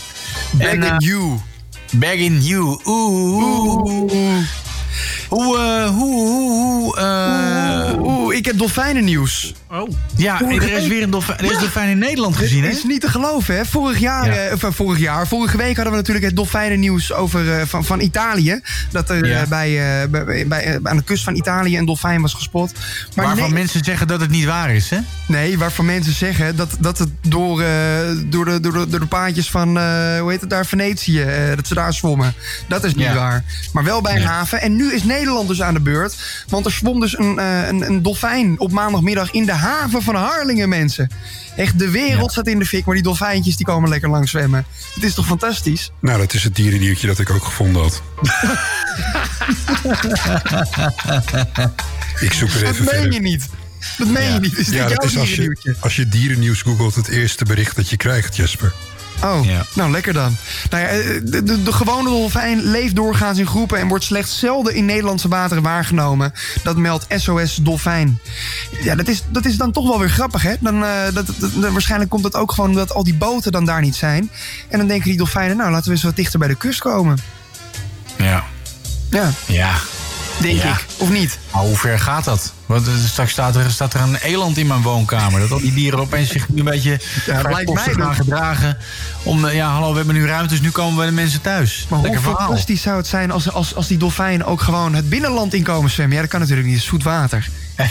Baggin En, eh, You. Baggin You. Oeh. oeh. Hoe, eh, hoe, hoe, hoe, eh, Oeh, ik heb dolfijnennieuws. Oh. Ja, er is weer een dolfijn, er is dolfijn in Nederland gezien, hè? Het is niet te geloven, hè? Vorig jaar, Ja. eh, of, eh, vorig jaar, vorige week hadden we natuurlijk het dolfijnennieuws over, eh, van, van Italië. Dat er Ja. eh, bij, eh, bij, bij, eh, aan de kust van Italië een dolfijn was gespot. Maar Waarvan nee, mensen zeggen dat het niet waar is, hè? Nee, waarvan mensen zeggen dat, dat het door, eh, door, de, door, de, door de paadjes van, eh, hoe heet het daar, Venetië, eh, dat ze daar zwommen. Dat is niet Ja. waar. Maar wel bij een haven. En nu is Nederland dus aan de beurt. Want er zwom dus een, een, een dolfijn op maandagmiddag in de haven van Harlingen, mensen. Echt, de wereld Ja. staat in de fik, maar die dolfijntjes die komen lekker langs zwemmen. Het is toch fantastisch? Nou, dat is het dierendiertje dat ik ook gevonden had. ik zoek er Dat even meen verder. je niet. Dat meen je niet. Is Ja, dat is als je, als je dierennieuws googelt het eerste bericht dat je krijgt, Jesper. Oh, Ja. nou lekker dan. Nou ja, eh, de, de, de gewone dolfijn leeft doorgaans in groepen... en wordt slechts zelden in Nederlandse wateren waargenomen. Dat meldt SOS Dolfijn. Ja, dat is, dat is dan toch wel weer grappig, hè? Dan, eh, dat, dat- dat- waarschijnlijk komt dat ook gewoon omdat al die boten dan daar niet zijn. En dan denken die dolfijnen, nou laten we eens wat dichter bij de kust komen. Ja. Ja, Ja. denk Ja. ik. Of niet? Maar hoe ver gaat dat? Want straks staat er, staat er een eland in mijn woonkamer. Dat al die dieren opeens zich nu een beetje Ja, lijkt mij gaan gedragen. Om, eh, ja, hallo, we hebben nu ruimte, dus nu komen bij de mensen thuis. Maar hoe Lekker verhaal. fantastisch zou het zijn als, als, als die dolfijnen ook gewoon het binnenland inkomen zwemmen? Ja, dat kan natuurlijk niet. Zoet water.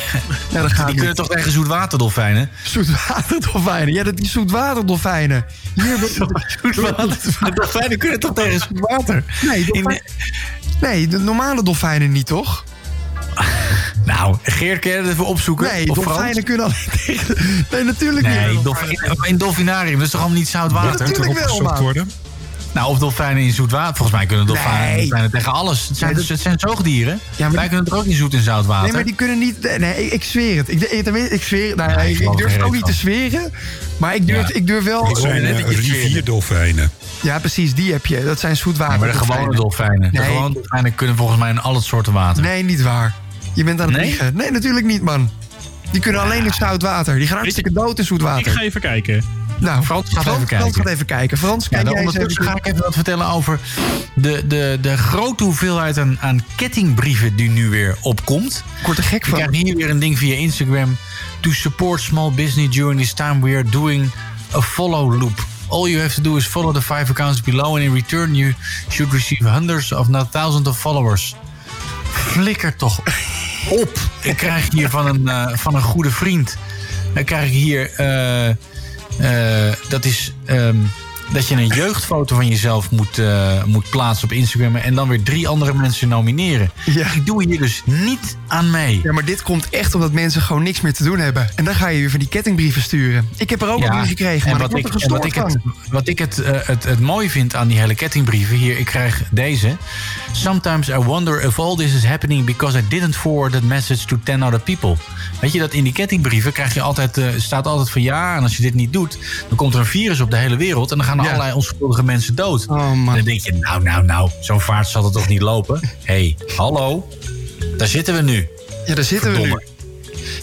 Ja, dat gaat Die niet. kunnen toch tegen zoetwaterdolfijnen? Zoetwaterdolfijnen. Ja, dat die zoetwaterdolfijnen. Hier, Dolfijnen kunnen toch tegen zoetwater? Nee, dolfijn- nee, de normale dolfijnen niet, toch? Nou, Geert, kun je dat even opzoeken? Nee, Of dolfijnen kunnen alleen tegen... Nee, natuurlijk Nee, niet. dolfijn, in dolfinarium, dat is toch allemaal niet zout water? Ja, natuurlijk wel, Opgezocht man. worden. Nou, of dolfijnen in zoet water. Volgens mij kunnen dolfijnen, Nee. dolfijnen tegen alles. Het zijn, Nee, dat- het zijn zoogdieren. Ja, maar Wij die- kunnen toch ook niet zoet in zout water? Nee, maar die kunnen niet... Nee, ik, ik zweer het. Ik, ik, ik, ik zweer nou, Nee, ik ik, ik durf er het ook niet te zweren. Maar ik durf, Ja. ik durf wel... Het zijn net eh, dat rivierdolfijnen. Ja, precies, die heb je. Dat zijn zoetwater. Maar de gewone dolfijnen. De gewone dolfijnen kunnen volgens mij in alle soorten water. Nee, niet waar. Je bent aan het liegen. Nee, natuurlijk niet, man. Die kunnen alleen in zout water. Die gaan hartstikke dood in zoet Ik water. ga even kijken. Nou, Frans gaat even Frans kijken. gaat even kijken. Frans, Ja, dan ondertussen ga ik even wat vertellen over de, de, de grote hoeveelheid aan, aan kettingbrieven die nu weer opkomt. Ik word er gek van. krijgen hier weer een ding via Instagram. To support small business during this time, we are doing a follow loop. All you have to do is follow the five accounts below, and in return you should receive hundreds of not thousands of followers. Flikker toch op. Ik krijg hier van een, eh, van een goede vriend. Dan krijg ik hier. eh, dat is. ehm, dat je een jeugdfoto van jezelf moet, eh, moet plaatsen op Instagram. En dan weer drie andere mensen nomineren. Ja. Ik doe hier dus niet aan mee. Ja, maar dit komt echt omdat mensen gewoon niks meer te doen hebben. En dan ga je weer van die kettingbrieven sturen. Ik heb er ook Ja, een gekregen, en maar wat er ik, wat ik, het, wat ik het, eh, het, het mooi vind aan die hele kettingbrieven... hier, ik krijg deze. Sometimes I wonder if all this is happening... because I didn't forward that message to 10 other people. Weet je, dat in die kettingbrieven krijg je altijd, eh, staat altijd van... ja, en als je dit niet doet, dan komt er een virus op de hele wereld... en dan gaan Ja. allerlei onschuldige mensen dood. Oh, En dan denk je, nou, nou, nou, zo'n vaart zal het toch niet lopen? Hé, hey, hallo, daar zitten we nu. Ja, daar zitten we nu.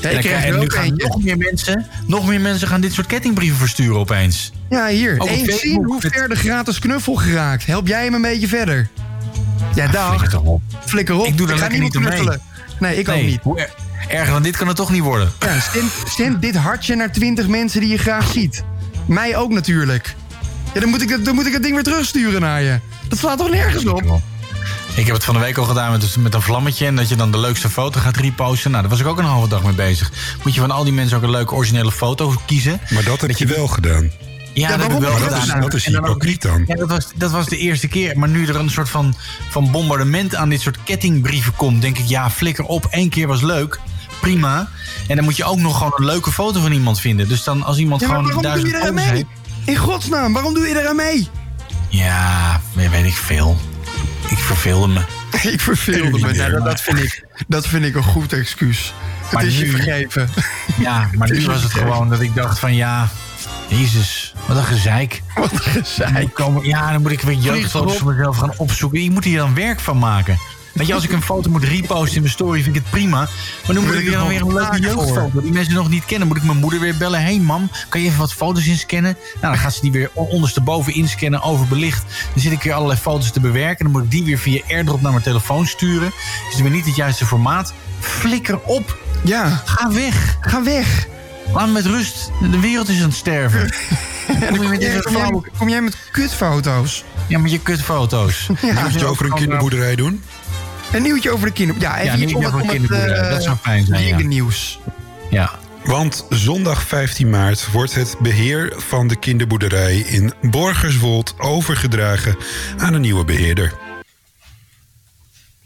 Ja, En, krijg- en nu gaan eentje. nog meer, mensen, nog meer mensen gaan dit soort kettingbrieven versturen opeens. Ja, hier. Eens Facebook zien hoe ver de gratis knuffel geraakt. Help jij hem een beetje verder? Ja, dag. Flikker toch op. Flikker op. Ik doe ga lekker niet knuffelen. Nee, ik ook niet. hoe er- erger dan dit kan het toch niet worden. Ja, stem dit hartje naar 20 mensen die je graag ziet. Mij ook natuurlijk. Ja, dan moet ik, dat- dan moet ik het ding weer terugsturen naar je. Dat slaat toch nergens op? Ik heb het van de week al gedaan met, met een vlammetje... en dat je dan de leukste foto gaat reposten. Nou, daar was ik ook een halve dag mee bezig. Moet je van al die mensen ook een leuke originele foto kiezen. Maar dat heb je wel gedaan. Ja, dat heb ik wel dat gedaan. is- dat is hypocriet dan. Ja, dat was, dat was de eerste keer. Maar nu er een soort van, van bombardement aan dit soort kettingbrieven komt... denk ik, ja, flikker op. Eén keer was leuk. Prima. En dan moet je ook nog gewoon een leuke foto van iemand vinden. Dus dan als iemand Ja, gewoon waarom doe duizend foto's mee? heeft... In godsnaam, waarom doe je eraan mee? Ja, weet weet ik veel. Ik verveelde me. Ik verveelde me. Ja, dat, dat, vind ik, dat vind ik een goed excuus. Maar het is je nu- vergeven. Ja, maar nu was het gewoon dat ik dacht van ja... Jezus, wat een gezeik. Wat een gezeik. Komen, ja, dan moet ik weer erop. voor mezelf gaan opzoeken. Je moet hier dan werk van maken. Weet je, als ik een foto moet reposten in mijn story, vind ik het prima. Maar dan moet ik ik weer, er weer een leuke jeugdfoto die mensen nog niet kennen. Moet ik mijn moeder weer bellen. Hé hey mam, kan je even wat foto's inscannen? Nou, dan gaat ze die weer ondersteboven inscannen, overbelicht. Dan zit ik weer allerlei foto's te bewerken. Dan moet ik die weer via airdrop naar mijn telefoon sturen. Is het weer niet het juiste formaat? Flikker op. Ja, Ga weg. ga weg. Laat me met rust. De wereld is aan het sterven. Kom je kom met jij, kom jij met kutfoto's. Ja, met je kutfoto's. Ja. Moet je over een kinderboerderij doen? Een nieuwtje over de kinder... Ja, even Ja, iets nieuwtje om het, om kinderboerderij. eh, Dat zou fijn zijn, ja. dierennieuws. Ja. Want zondag 15 maart wordt het beheer van de kinderboerderij in Borgerswold overgedragen aan een nieuwe beheerder.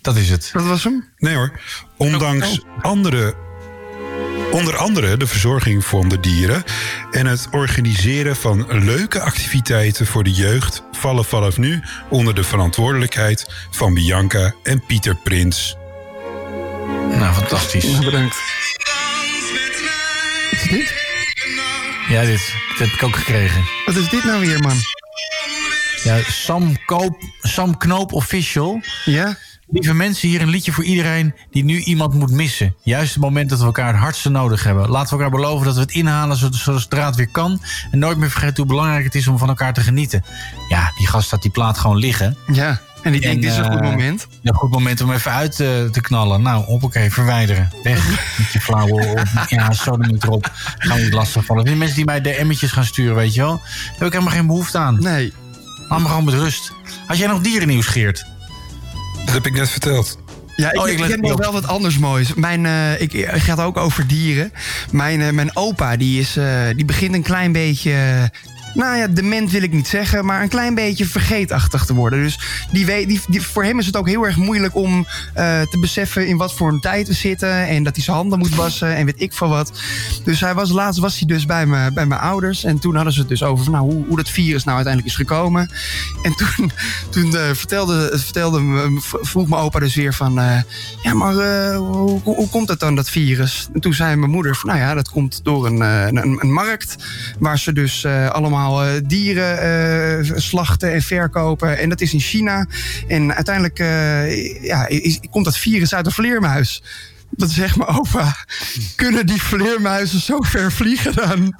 Dat is het. Dat was hem? Nee hoor. Ondanks andere, onder andere de verzorging van de dieren en het organiseren van leuke activiteiten voor de jeugd vallen vanaf nu onder de verantwoordelijkheid van Bianca en Pieter Prins. Nou, fantastisch. Bedankt. Wat is dit? Ja, dit, dit heb ik ook gekregen. Wat is dit nou weer, man? Ja, Sam, Koop, Sam Knoop Official. Ja? Lieve mensen, hier een liedje voor iedereen die nu iemand moet missen. Juist het moment dat we elkaar het hardste nodig hebben. Laten we elkaar beloven dat we het inhalen zo- zodra het weer kan. En nooit meer vergeten hoe belangrijk het is om van elkaar te genieten. Ja, die gast had die plaat gewoon liggen. Ja. En die denkt, dit is een goed eh, moment. Een goed moment om even uit eh, te knallen. Nou, hoppakee, verwijderen. Weg met je flauwe op. Ja, zo niet erop. Gaan we niet lastig vallen. Die mensen die mij DM'tjes gaan sturen, weet je wel. Daar heb ik helemaal geen behoefte aan. Nee. Laat me gewoon met rust. Had jij nog dierennieuws, Geert? Dat heb ik net verteld. Ja, ik, Oh, ik heb nog wel wat anders moois. Mijn, eh, ik, het gaat ook over dieren. Mijn, eh, mijn opa, die, is, eh, die begint een klein beetje... nou ja, dement wil ik niet zeggen, maar een klein beetje vergeetachtig te worden. Dus die die, voor hem is het ook heel erg moeilijk om eh, te beseffen in wat voor een tijd we zitten. En dat hij zijn handen moet wassen en weet ik veel wat. Dus hij was, laatst was hij dus bij, me, bij mijn ouders. En toen hadden ze het dus over van, nou, hoe, hoe dat virus nou uiteindelijk is gekomen. En toen, toen eh, vertelde, vertelde, vroeg mijn opa dus weer van... eh, ja, maar hoe, hoe, komt het dan, dat virus? En toen zei mijn moeder van, nou ja, dat komt door een, een, een markt... waar ze dus eh, allemaal eh, dieren eh, slachten en verkopen. En dat is in China. En uiteindelijk eh, ja, is, komt dat virus uit een vleermuis. Dat zegt mijn opa. Kunnen die vleermuizen zo ver vliegen dan?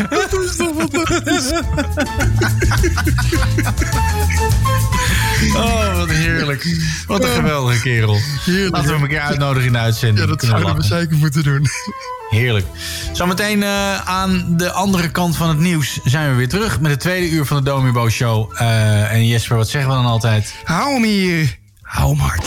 Dat is toch fantastisch? Oh, wat heerlijk. Wat een geweldige kerel. Laten we hem een keer uitnodigen in de uitzending. Ja, dat Kunnen zouden we zeker moeten doen. Heerlijk. Zometeen eh, aan de andere kant van het nieuws zijn we weer terug met het tweede uur van de Domibo Show. Eh, en Jesper, wat zeggen we dan altijd? Hou hem hier. Hou hem hard.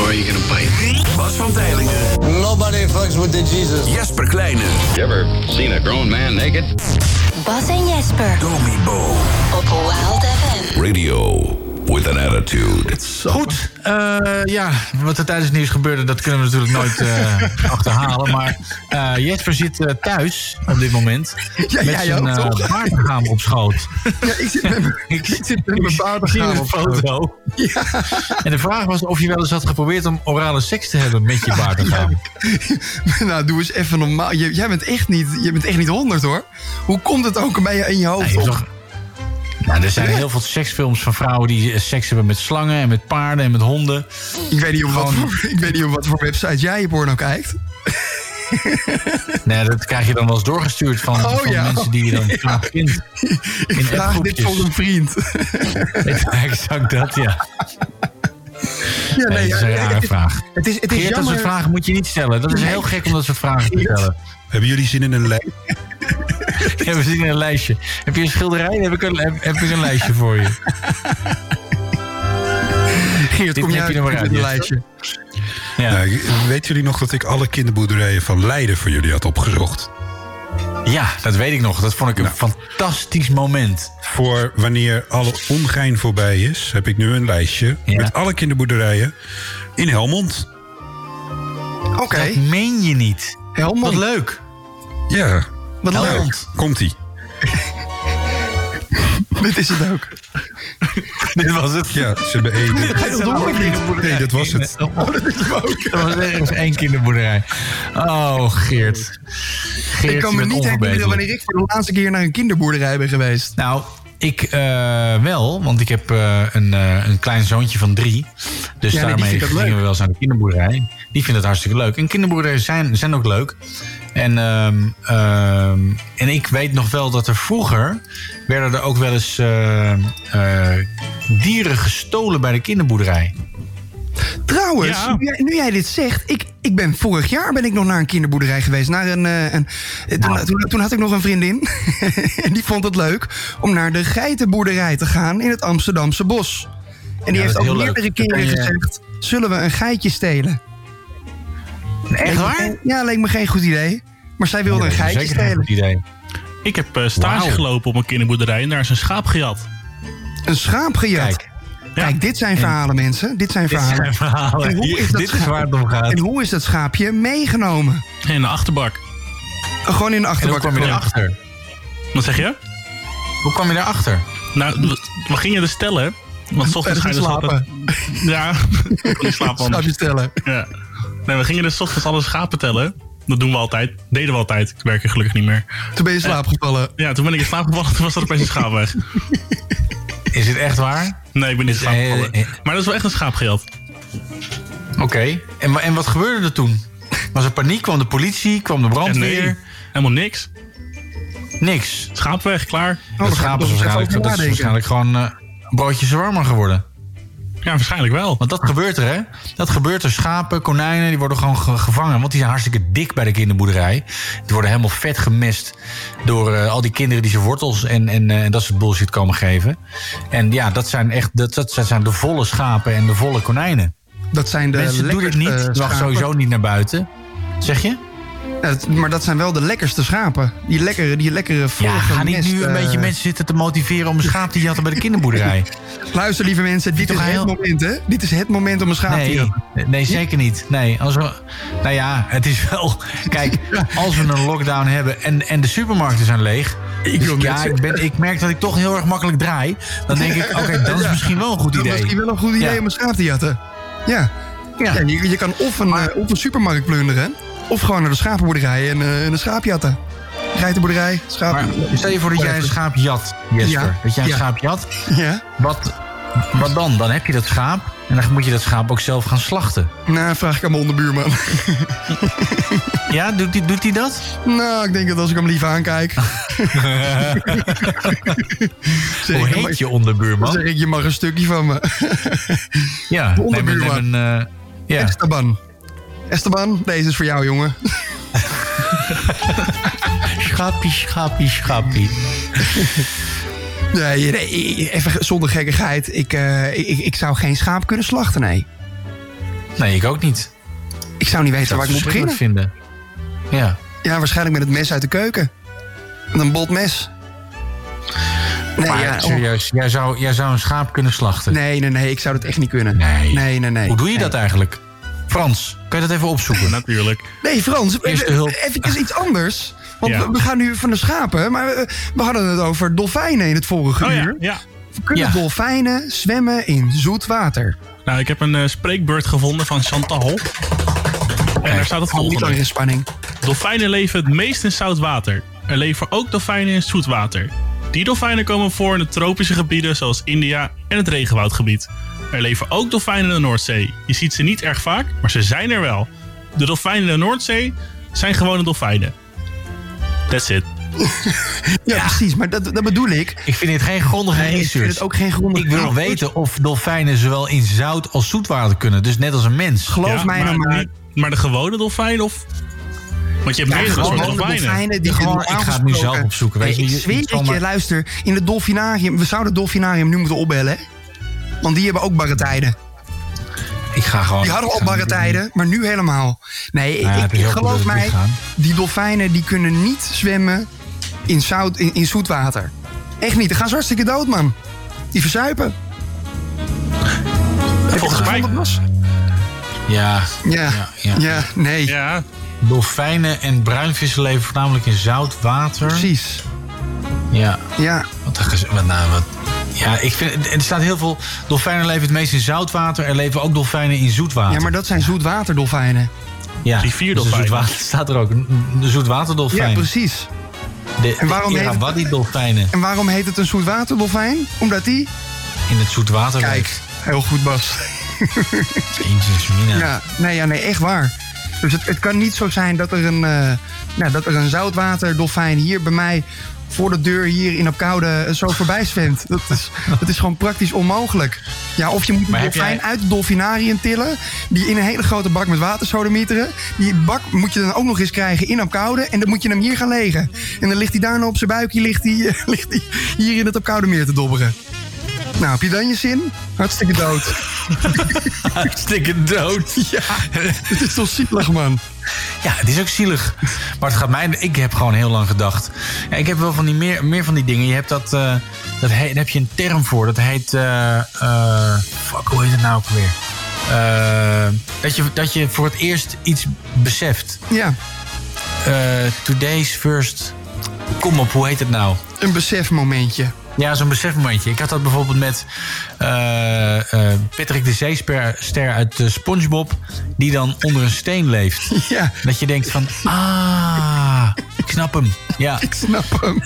Or are you gonna bite? Bas van Teylingen. Nobody fucks with the Jesus. Jesper Kleine. You ever seen a grown man naked? Bas en Jesper Domibo. op Wild FM. Radio with an attitude. Goed, eh, ja, wat er tijdens het nieuws gebeurde, dat kunnen we natuurlijk nooit eh, achterhalen. Maar eh, Jesper zit thuis op dit moment. Ja, met jij zijn baardgaam op schoot. Ja, ik zit met mijn, ik zit met mijn een op foto. En de vraag was of je wel eens had geprobeerd om orale seks te hebben met je baardgaam. Nou, doe eens even normaal. Jij, jij bent echt niet, je bent echt niet honderd hoor. Hoe komt het ook bij je in je hoofd Nee, Nou, er zijn heel veel seksfilms van vrouwen die eh, seks hebben met slangen en met paarden en met honden. Ik weet niet op wat, voor, ik weet niet op wat voor website jij je porno kijkt. Nee, dat krijg je dan wel eens doorgestuurd van, Oh, van ja. mensen die je dan graag vindt. Ik In vraag dit voor een vriend. Exact dat, ja. Ja, Nee, dat is een rare het vraag. Het is, het is Geert, dat soort jammer. vragen moet je niet stellen. Dat is heel gek om dat soort vragen te stellen. Hebben jullie zin in een lijst? Ja, we zien een lijstje. Heb je een schilderij? Heb ik een, heb, heb ik een lijstje voor je. Geert, Dit kom jij je er maar uit uit, met een lijstje? Ja. Nou, weten jullie nog dat ik alle kinderboerderijen van Leiden voor jullie had opgezocht? ja, dat weet ik nog. Dat vond ik een fantastisch moment. Voor wanneer alle ongein voorbij is, heb ik nu een lijstje Ja. met alle kinderboerderijen in Helmond. Oké, Dat meen je niet. Helmond. Wat leuk. Ja, Wat Helmond. leuk. komt-ie. Dit is het ook. Dit was het. Ja, ze hebben één. Ga je dat? Nee, dat was het. Oh, dat is hem ook. Dat was ergens één kinderboerderij. Oh, Geert. Geert, Ik kan me niet herinneren wanneer ik voor de laatste keer naar een kinderboerderij ben geweest. Nou, ik eh, wel, want ik heb eh, een, eh, een klein zoontje van drie. Dus Ja, nee, die daarmee gingen leuk. we wel eens naar de kinderboerderij. Die vindt het hartstikke leuk. En kinderboerderijen zijn, zijn ook leuk. En, ehm, ehm, en ik weet nog wel dat er vroeger... werden er ook wel eens dieren gestolen bij de kinderboerderij. Trouwens, Ja. nu, jij, nu jij dit zegt, ik, ik ben vorig jaar ben ik nog naar een kinderboerderij geweest. Naar een, eh, een, eh, toen, Nou. toen, toen had ik nog een vriendin. en die vond het leuk om naar de geitenboerderij te gaan in het Amsterdamse bos. En die Ja, heeft ook leuk. meerdere keren je- gezegd: zullen we een geitje stelen? Echt Leek waar? ja, leek me geen goed idee. Maar zij wilde Ja, een geitje zeker een stelen. goed idee. Ik heb eh, stage gelopen op een kinderboerderij en daar is een schaap gejat. Een schaap gejat. Kijk, Kijk, dit zijn verhalen, mensen. Dit zijn dit verhalen. zijn verhalen. En hoe is dat dit is schaap- waar het om gaat. En hoe is dat schaapje meegenomen? In de achterbak. Gewoon in de En hoe achterbak. kwam je erachter? Wat zeg je? Hoe kwam je erachter? Nou, we- we gingen dus stellen. Want 's ochtends ga je dus altijd... Ja, ik slaap anders. Schaapjes tellen. Ja. Nee, we gingen dus 's ochtends alle schapen tellen. Dat doen we altijd. Deden we altijd. Ik werk er gelukkig niet meer. Toen ben je in slaap gevallen. Ja, toen ben ik in slaap gevallen. Toen was er opeens een schaap weg. Is het echt waar? Nee, ik ben niet slaap Eh, gevallen. eh. Maar dat is wel echt een schaap gejat. Oké. En, en wat gebeurde er toen? Was er paniek? Kwam de politie? Kwam de brandweer? nee, helemaal niks. Niks. Schaap weg, klaar. dat schaap is waarschijnlijk, dat is waarschijnlijk gewoon eh, een broodje zwarmer geworden. Ja, waarschijnlijk wel. Want dat gebeurt er, hè? Dat gebeurt er. Schapen, konijnen, die worden gewoon ge- gevangen. Want die zijn hartstikke dik bij de kinderboerderij. Die worden helemaal vet gemest door eh, al die kinderen die ze wortels en, en, eh, en dat soort bullshit komen geven. En ja, dat zijn echt dat, dat zijn de volle schapen en de volle konijnen. Dat zijn de Mensen doen het niet. schapen. sowieso niet naar buiten. Zeg je? Ja, maar dat zijn wel de lekkerste schapen. Die lekkere, die lekkere Ja, ga niet nu een eh, beetje mensen zitten te motiveren om een schaap te jatten bij de kinderboerderij. Luister, lieve mensen, dit is het heel- moment, hè? Dit is het moment om een schaap te jatten. nee, zeker niet. Nee, als we, nou ja, het is wel. Kijk, als we een lockdown hebben en, en de supermarkten zijn leeg. Ik dus ja, ik, ben, ik merk dat ik toch heel erg makkelijk draai. Dan denk ik, oké, dat is Ja. misschien wel een goed Dat is idee. misschien wel een goed idee Ja. om een schaap te jatten. Ja. Ja. Je kan of een, eh, of een supermarkt plunderen... of gewoon naar de schapenboerderij en, eh, en een schaap jatten. Geitenboerderij, schaap... Maar stel je voor dat jij een schaap jat, Jesper. Ja, Dat jij een ja. schaap jat. Ja? Wat, wat dan? Dan heb je dat schaap. En dan moet je dat schaap ook zelf gaan slachten. Nou, vraag ik aan mijn onderbuurman. Ja, doet hij doet die dat? nou, ik denk dat als ik hem lief aankijk... Hoe dan heet je dan onderbuurman? zeg ik, je mag een stukje van me. Ja, De neem een... Neem onderbuurman. een eh, ja. Esteban, deze is voor jou, jongen. Schaapie, schaapie, schaapie. Nee, nee, even zonder gekkigheid. Ik, eh, ik, ik zou geen schaap kunnen slachten, nee. Nee, ik ook niet. Ik zou niet weten waar ik moet beginnen. vinden. Ja. Ja, waarschijnlijk met het mes uit de keuken. Met een bot mes. Nee, maar ja, oh. serieus, jij zou, jij zou een schaap kunnen slachten. nee, nee, nee, ik zou dat echt niet kunnen. Nee. Nee, nee, nee. Hoe doe je Nee. dat eigenlijk? Frans, kan je dat even opzoeken? Natuurlijk. Nee, Frans, Eerste hulp. even iets anders. Want Ja. we, we gaan nu van de schapen, maar we, we hadden het over dolfijnen in het vorige Oh uur. ja. Kunnen Ja. dolfijnen zwemmen in zoet water? Nou, ik heb een eh, spreekbeurt gevonden van Chantal. En daar staat het Niet lang volgende. in spanning. Dolfijnen leven het meest in zout water. Er leven ook dolfijnen in zoet water. Die dolfijnen komen voor in de tropische gebieden zoals India en het regenwoudgebied. Er leven ook dolfijnen in de Noordzee. Je ziet ze niet erg vaak, maar ze zijn er wel. De dolfijnen in de Noordzee zijn gewone dolfijnen. That's it. Ja, precies, maar dat, dat bedoel ik. Ik vind dit geen grondige Nee, ik research. vind het ook geen grondige Ik wil research. weten of dolfijnen zowel in zout als zoetwater kunnen. Dus net als een mens. Geloof Ja, mij maar, nou maar. maar, maar de gewone dolfijn of... Want je hebt Ja, meerdere soorten dolfijnen. dolfijnen die Gewoon, normaal ik ga het nu zelf opzoeken, weet je, ik zweer het je, luister. In het dolfinarium, we zouden het dolfinarium nu moeten opbellen. hè? Want die hebben ook barre tijden. Ik ga gewoon... Die hadden al barre tijden, maar nu helemaal. Nee, Nou ja, ik, ik geloof mij, die dolfijnen die kunnen niet zwemmen in, zout, in, in zoet water. Echt niet, dan gaan ze hartstikke dood, man. Die verzuipen. Volgens mij... Wat was? Ja, Ja, Ja, ja, ja. nee, Ja, dolfijnen en bruinvissen leven voornamelijk in zout water. precies. Ja, Ja, wat, wat, nou, wat... Ja, ik vind, er staat heel veel... Dolfijnen leven het meest in zoutwater. Er leven ook dolfijnen in zoetwater. ja, maar dat zijn zoetwaterdolfijnen. ja, rivierdolfijnen. dus zoetwater staat er ook. Een, zoetwaterdolfijn. Ja, precies. de, En waarom de heet het- Irrawaddy-dolfijnen En waarom heet het een zoetwaterdolfijn? Omdat die... in het zoetwater Kijk, leeft. heel goed Bas. Jezus, Mina. Ja, nee, ja, nee, echt waar. Dus het, het kan niet zo zijn dat er een, eh nou, dat er een zoutwaterdolfijn hier bij mij voor de deur hier in Opkoude zo voorbij zwemt. Dat is, dat is gewoon praktisch onmogelijk. Ja, of je moet een dolfijn jij- uit het dolfinarium tillen, die in een hele grote bak met water sodemieteren. Die bak moet je dan ook nog eens krijgen in Opkoude en dan moet je hem hier gaan leggen. En dan ligt hij daarna op zijn buikje, ligt hij, ligt hij hier in het Opkoude meer te dobberen. Nou, heb je dan je zin? Hartstikke dood. Hartstikke dood. Ja, het is toch zielig, man. Ja, het is ook zielig. Maar het gaat mij... Ik heb gewoon heel lang gedacht. Ja, ik heb wel van die meer, meer van die dingen. Je hebt dat... eh, dat heet, daar heb je een term voor. Dat heet... eh, eh, fuck, hoe heet het nou ook weer? Dat, je, dat je voor het eerst iets beseft. Ja, today's first... Kom op, hoe heet het nou? een besefmomentje. Ja, zo'n besefmomentje. Ik had dat bijvoorbeeld met eh, eh, Patrick de Zeester ster uit eh, SpongeBob... die dan onder een steen leeft. Ja. Dat je denkt van... Ah, ik snap hem. Ja. Ik snap hem.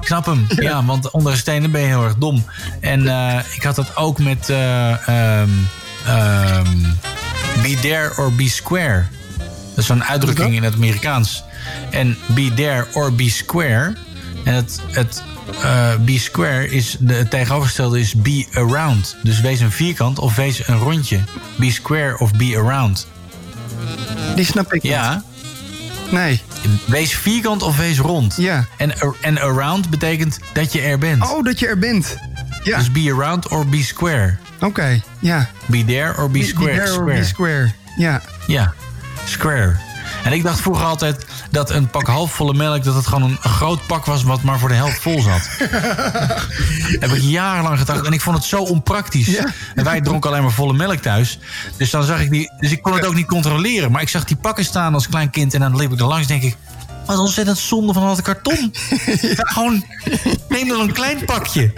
Ik snap hem, ja. want onder een steen ben je heel erg dom. En ik had dat ook met eh, ehm, ehm, Be There or Be Square. Dat is zo'n uitdrukking in het Amerikaans. En Be There or Be Square. En het, het Be Square is de, het tegenovergestelde is Be Around. Dus wees een vierkant of wees een rondje. Be Square of Be Around. Die snap ik Ja. niet. Nee. Wees vierkant of wees rond. Ja. En, en around betekent dat je er bent. Oh, dat je er bent. Ja. Dus be around or be square. Oké, ja. Be there or be Be- square. Be there or be square. Ja. Ja, square. En ik dacht vroeger altijd dat een pak halfvolle melk... dat het gewoon een, groot pak was wat maar voor de helft vol zat. Heb ik jarenlang gedacht. En ik vond het zo onpraktisch. En wij dronken alleen maar volle melk thuis. Dus dan zag ik die... Dus ik kon het ook niet controleren. Maar ik zag die pakken staan als klein kind. En dan liep ik er langs denk ik... Wat ontzettend zonde van al dat karton. Gewoon, neem dan een klein pakje.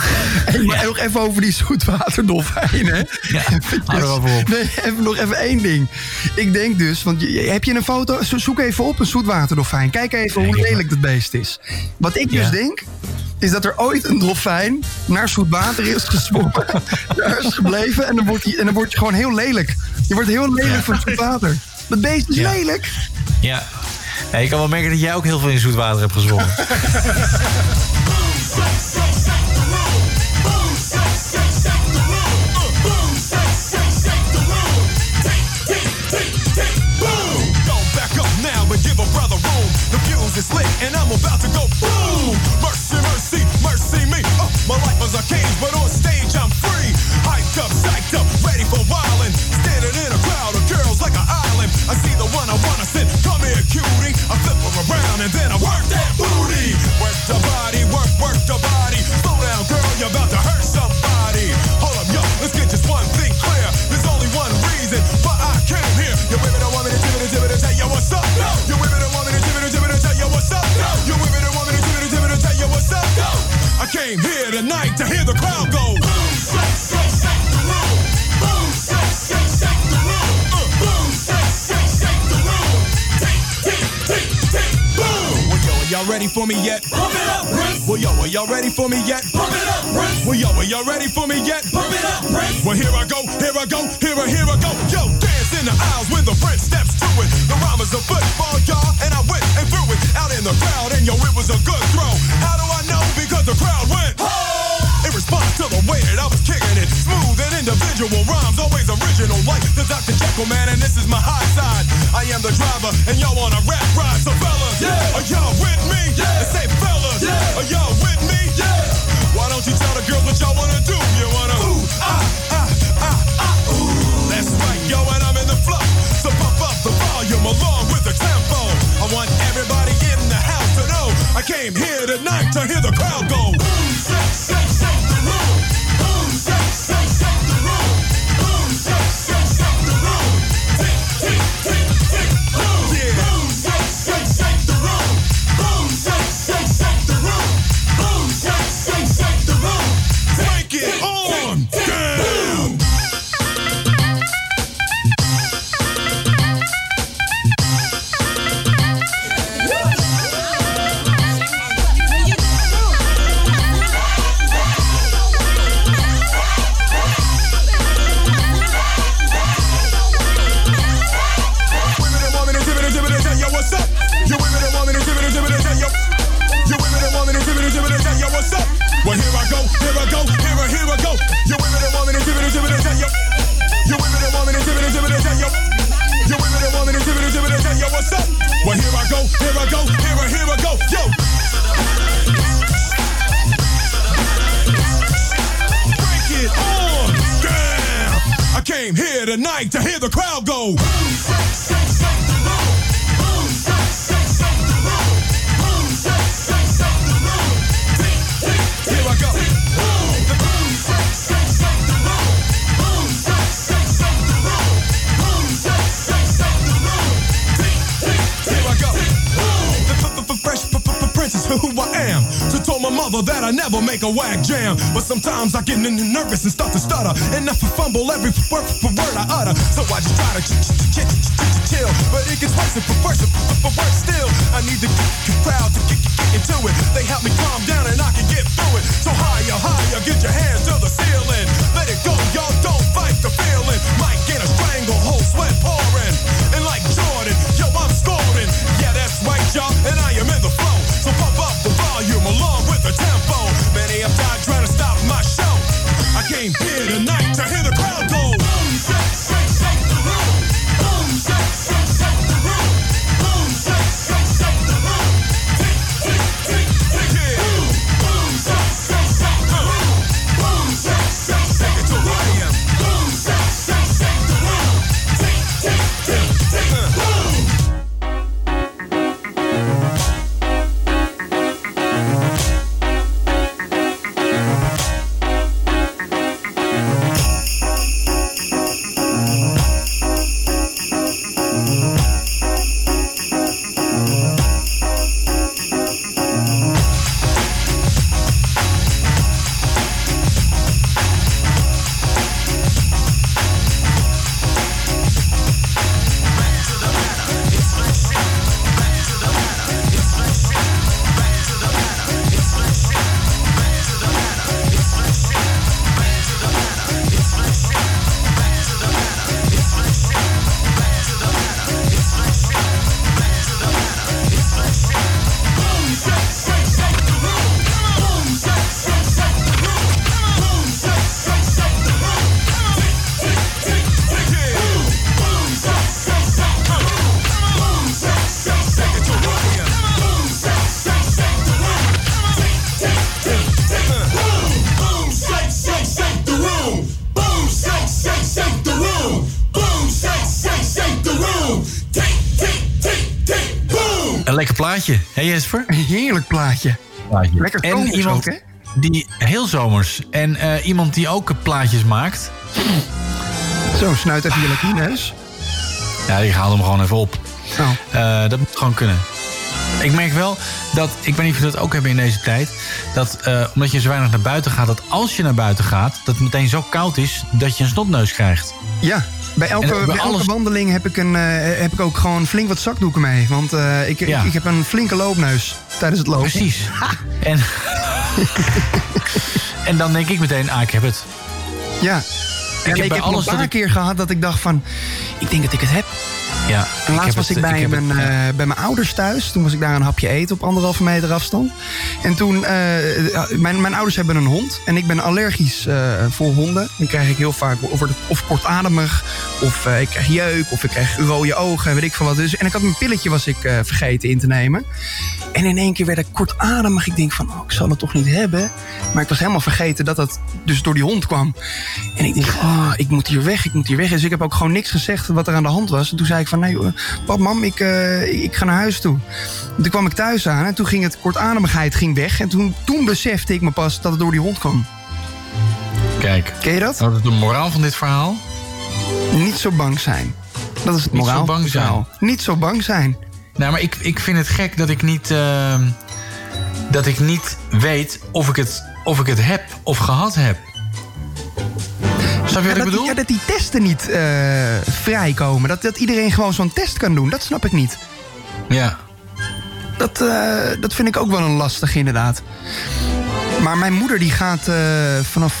Hey, maar nog even over die zoetwaterdolfijnen. Ja, hou erover op. Nee, even, nog even één ding. Ik denk dus, want heb je een foto? Zo- Zoek even op een zoetwaterdolfijn. Kijk even hoe lelijk dat beest is. Wat ik dus Ja. denk, is dat er ooit een dolfijn naar zoetwater is gezwommen. daar is gebleven en dan wordt hij en dan word je gewoon heel lelijk. Je wordt heel lelijk Ja. van het zoetwater. Dat beest is Ja. lelijk. Ja. Ja, je kan wel merken dat jij ook heel veel in zoet water hebt gezwommen. Is lit and I'm about to go boom. Mercy, mercy, mercy me. Uh, my life is a cage, but came here tonight to hear the crowd go. Boom, shake, shake, shake the room. Boom, shake, shake, shake the room. Uh, boom, shake, shake, shake the room. Tick, tick, tick, tick, boom. Well, yo, are y'all ready for me yet? Pump it up, Prince. Well, yo, are y'all ready for me yet? Pump it up, Prince. Well, yo, are y'all ready for me yet? Pump it up, Prince. Well, here I go, here I go, here I, here I go. Yo, in the aisles when the Prince steps to it. The rhyme is a football, y'all, and I went and threw it out in the crowd, and yo, it was a good throw. How do I know? Because the crowd went. In response to the way that I was kicking it, smooth and individual rhymes, always original, like the Dr. Jekyll man, and this is my high side. I am the driver, and y'all on a rap ride, so fellas, yeah. are y'all with me? Yeah. say fellas, yeah. are y'all with me? Came here tonight to hear the crowd go. Jam. But sometimes I get nervous and start to stutter. And I fumble every word for word I utter. So I just try to ch- ch- ch- ch- ch- ch- chill. But it gets worse and worse and worse still. I need the Een lekker plaatje, hè Jesper? Een heerlijk plaatje. Lekker En iemand ook, die heel zomers. En eh, iemand die ook plaatjes maakt. Zo, snuit even je lakineus. Ja, die haalt hem gewoon even op. Oh. Eh, dat moet gewoon kunnen. Ik merk wel dat, ik weet niet of je dat ook hebben in deze tijd... dat eh, omdat je zo weinig naar buiten gaat... dat als je naar buiten gaat, dat het meteen zo koud is... dat je een snotneus krijgt. Ja, bij elke, En bij bij elke alles- wandeling heb ik, een, eh, heb ik ook gewoon flink wat zakdoeken mee. Want eh, ik, Ja. ik, ik heb een flinke loopneus tijdens het lopen. Precies. En, en dan denk ik meteen, ah, ik heb het. Ja. Ik En heb ik heb alles een paar ik- keer gehad dat ik dacht van... ik denk dat ik het heb. Ja, En laatst heb was het- ik bij, mijn, het, eh, bij mijn ouders thuis. Toen was ik daar een hapje eten op anderhalve meter afstand. En toen, eh, mijn, mijn ouders hebben een hond. En ik ben allergisch eh, voor honden. Dan krijg ik heel vaak of, ik- of kortademig. Of eh, ik krijg jeuk. Of ik krijg rode ogen. Weet ik veel wat. Dus, en ik had mijn pilletje was ik eh, vergeten in te nemen. En in één keer werd ik kortademig. Ik denk van, oh, ik zal het toch niet hebben. Maar ik was helemaal vergeten dat dat dus door die hond kwam. En ik denk, oh, ik moet hier weg, ik moet hier weg. Dus ik heb ook gewoon niks gezegd wat er aan de hand was. En toen zei ik van, nee, pap, mam, ik, eh, ik ga naar huis toe. En toen kwam ik thuis aan en toen ging het kortademigheid ging weg. En toen, toen besefte ik me pas dat het door die hond kwam. Kijk. Ken je dat? Wat is de moraal van dit verhaal? Niet zo bang zijn. Dat is het Niet zo moraal. bang verhaal. Niet zo bang zijn. Nou, maar ik, ik vind het gek dat ik niet... eh, dat ik niet weet of ik het, of ik het heb of gehad heb. Snap je wat Ja, ik dat, bedoel? ja, dat die testen niet eh, vrijkomen. Dat, dat iedereen gewoon zo'n test kan doen. Dat snap ik niet. Ja. Dat, eh, dat vind ik ook wel een lastig, inderdaad. Maar mijn moeder die gaat eh, vanaf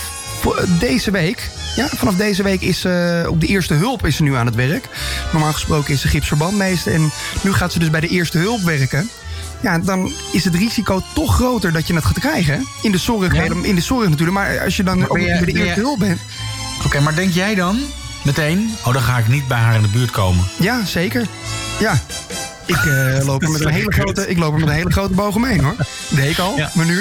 deze week... Ja, vanaf deze week is ze op de eerste hulp is ze nu aan het werk. Normaal gesproken is ze gipsverbandmeester. En nu gaat ze dus bij de eerste hulp werken. Ja, dan is het risico toch groter dat je het gaat krijgen. In de zorg, Ja. in de zorg natuurlijk. Maar als je dan ook bij de eerste hulp bent... Oké, maar denk jij dan meteen... Oh, dan ga ik niet bij haar in de buurt komen. Ja, zeker. Ja. Ik, eh, loop er met een hele grote, ik loop er met een hele grote boog omheen, hoor. Deed ik al, Ja. maar nu...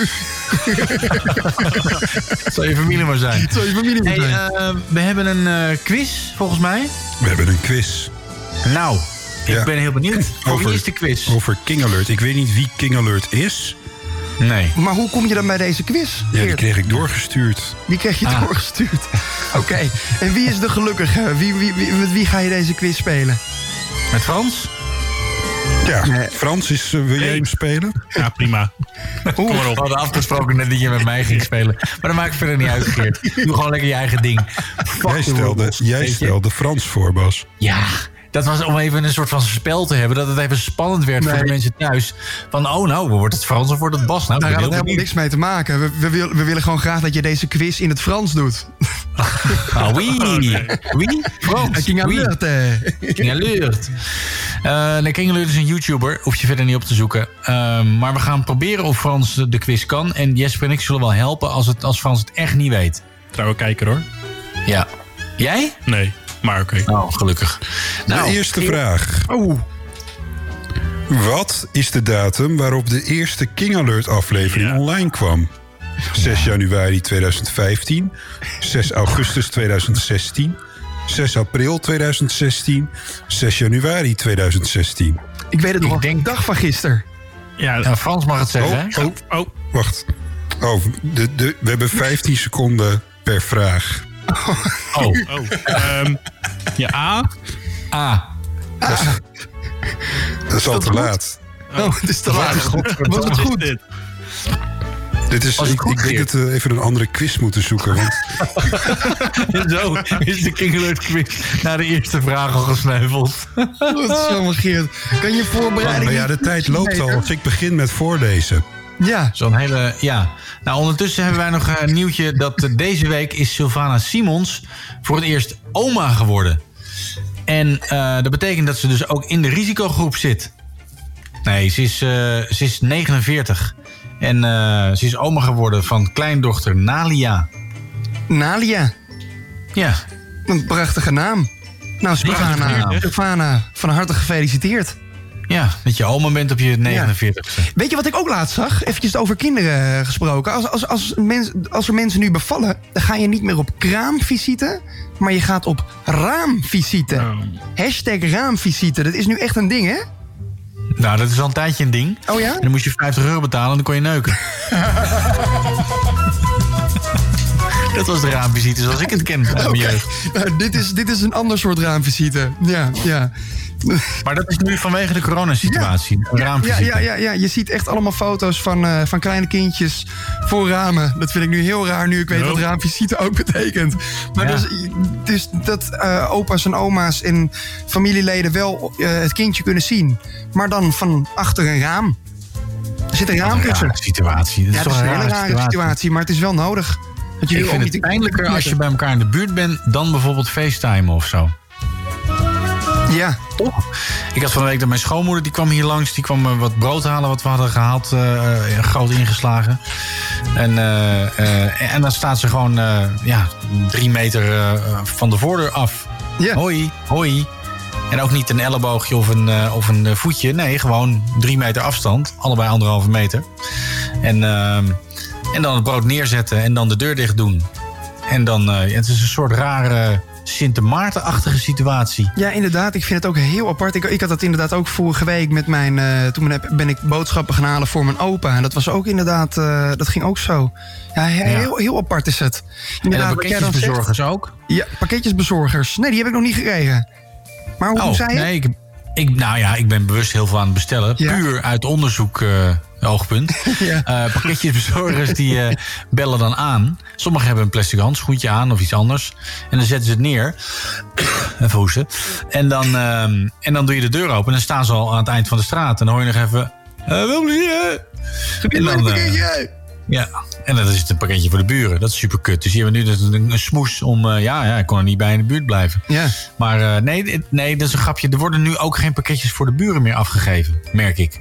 Het zal je familie maar zijn. Het zal je familie maar Hey, zijn. eh, we hebben een eh, quiz, volgens mij. We hebben een quiz. Nou, ik Ja. ben heel benieuwd. Voor Over- wie is de quiz? Over King Alert. Ik weet niet wie King Alert is. Nee. Maar hoe kom je dan bij deze quiz? Ja, die kreeg ik doorgestuurd. Die kreeg je Ah. doorgestuurd. Oké, en wie is de gelukkige? Wie, wie, wie- met wie ga je deze quiz spelen? Met Frans? Ja, Frans, is, eh, wil jij hem spelen? Ja, prima. Kom maar op. We hadden afgesproken net dat je met mij ging spelen. Maar dat maakt verder niet uit, Geert. Doe gewoon lekker je eigen ding. Fuck Jij stelde, jij stelde Frans voor, Bas. Ja, dat was om even een soort van spel te hebben. Dat het even spannend werd voor de mensen thuis. Van, oh nou, wordt het Frans of wordt het Bas? Nou, Daar had het helemaal niks mee te maken. We, we, wil- we willen gewoon graag dat je deze quiz in het Frans doet. Ah, oui. Oui, Frans. King Oui. Alert, eh. King Alert. Nee, King Alert is een YouTuber. Hoef je verder niet op te zoeken. Ehm, maar we gaan proberen of Frans de quiz kan. En Jesper en ik zullen wel helpen als, het, als Frans het echt niet weet. Trouwe kijker hoor. Ja. Jij? Nee, maar oké. Nou, gelukkig. Nou, de eerste vraag. Oh. Wat is de datum waarop de eerste King Alert aflevering online kwam? 6 januari 2015, 6 augustus 2016, 6 april 2016, 6 januari 2016. Ik weet het nog, de dag van gisteren. Ja, Nou, Frans mag het zeggen. hè? Oh, oh, wacht. Oh, de, de, we hebben 15 seconden per vraag. Oh. Oh. Ehm, ja, A. A. Dat is al te laat. Oh, het is te laat. Was het goed? Dit. Dit is, ik, ik denk dat we even een andere quiz moeten zoeken. Want Zo is de King Alert quiz na de eerste vraag al gesneuveld. Wat is allemaal Geert. Kan je voorbereiding... maar ja, de tijd loopt al. Als ik begin met voorlezen. Ja. Zo'n hele, ja. Nou, ondertussen hebben wij nog een nieuwtje dat eh, deze week is Sylvana Simons voor het eerst oma geworden. En eh, dat betekent dat ze dus ook in de risicogroep zit. Nee, ze is, eh, ze is 49. En eh, ze is oma geworden van kleindochter Nalia. Nalia. Ja. Een prachtige naam. Nou, Sylvana. Sylvana, van harte gefeliciteerd. Ja, dat je oma bent op je 49ste. Weet je wat ik ook laatst zag? Eventjes over kinderen gesproken. Als, als, als, mens, als er mensen nu bevallen, dan ga je niet meer op kraamvisite, maar je gaat op raamvisite. Hashtag raamvisite. Dat is nu echt een ding, hè? Nou, dat is al een tijdje een ding. Oh ja? En dan moest je 50 euro betalen en dan kon je neuken. dat was de raamvisite zoals ik het ken uit mijn jeugd. Nou, dit, is, dit is een ander soort raamvisite. Ja, ja. Maar dat is nu vanwege de coronasituatie. Ja, raamvisite. ja, ja, ja, je ziet echt allemaal foto's van, eh, van kleine kindjes voor ramen. Dat vind ik nu heel raar, nu ik weet wat raamvisite ook betekent. Maar Ja. dus, dus dat eh, opa's en oma's en familieleden wel eh, het kindje kunnen zien. Maar dan van achter een raam. Er zit een raam tussen. situatie. Dat Ja, is toch is een hele rare rare situatie. situatie, maar het is wel nodig. Want Ik vind het pijnlijker als je bij elkaar in de buurt bent... dan bijvoorbeeld FaceTime of zo. Ja. Toch? Ik had van de week dat mijn schoonmoeder... die kwam hier langs, die kwam eh, wat brood halen... wat we hadden gehaald, eh, eh, groot ingeslagen. En, eh, eh, en dan staat ze gewoon eh, ja, drie meter eh, van de voordeur af. Ja. Hoi, hoi. En ook niet een elleboogje of een, of een voetje. Nee, gewoon drie meter afstand. Allebei anderhalve meter. En, ehm, en dan het brood neerzetten en dan de deur dicht doen. En dan, eh, het is een soort rare Sint Maarten-achtige situatie. Ja, inderdaad. Ik vind het ook heel apart. Ik, ik had dat inderdaad ook vorige week met mijn... eh, toen ben- ik boodschappen gaan halen voor mijn opa. En dat was ook inderdaad... eh, dat ging ook zo. Ja, he- heel, heel apart is het. En zegt- pakketjesbezorgers ook? Ja, pakketjesbezorgers. Nee, die heb ik nog niet gekregen. Maar hoe Oh, zei je? nee, ik, ik, nou ja, ik ben bewust heel veel aan het bestellen. Puur uit onderzoek eh, oogpunt. Ja. Eh, pakketjesbezorgers die eh, bellen dan aan. Sommigen hebben een plastic handschoentje aan of iets anders. En dan zetten ze het neer. even hoesten. En dan, ehm, en dan doe je de deur open. En dan staan ze al aan het eind van de straat. En dan hoor je nog even... wel plezier. En dan, ja, en dan is het een pakketje voor de buren. Dat is super kut. Dus hier hebben we nu dus een, een smoes om... eh, ja, ja, ik kon er niet bij in de buurt blijven. Ja. Maar eh, nee, nee, dat is een grapje. Er worden nu ook geen pakketjes voor de buren meer afgegeven, merk ik.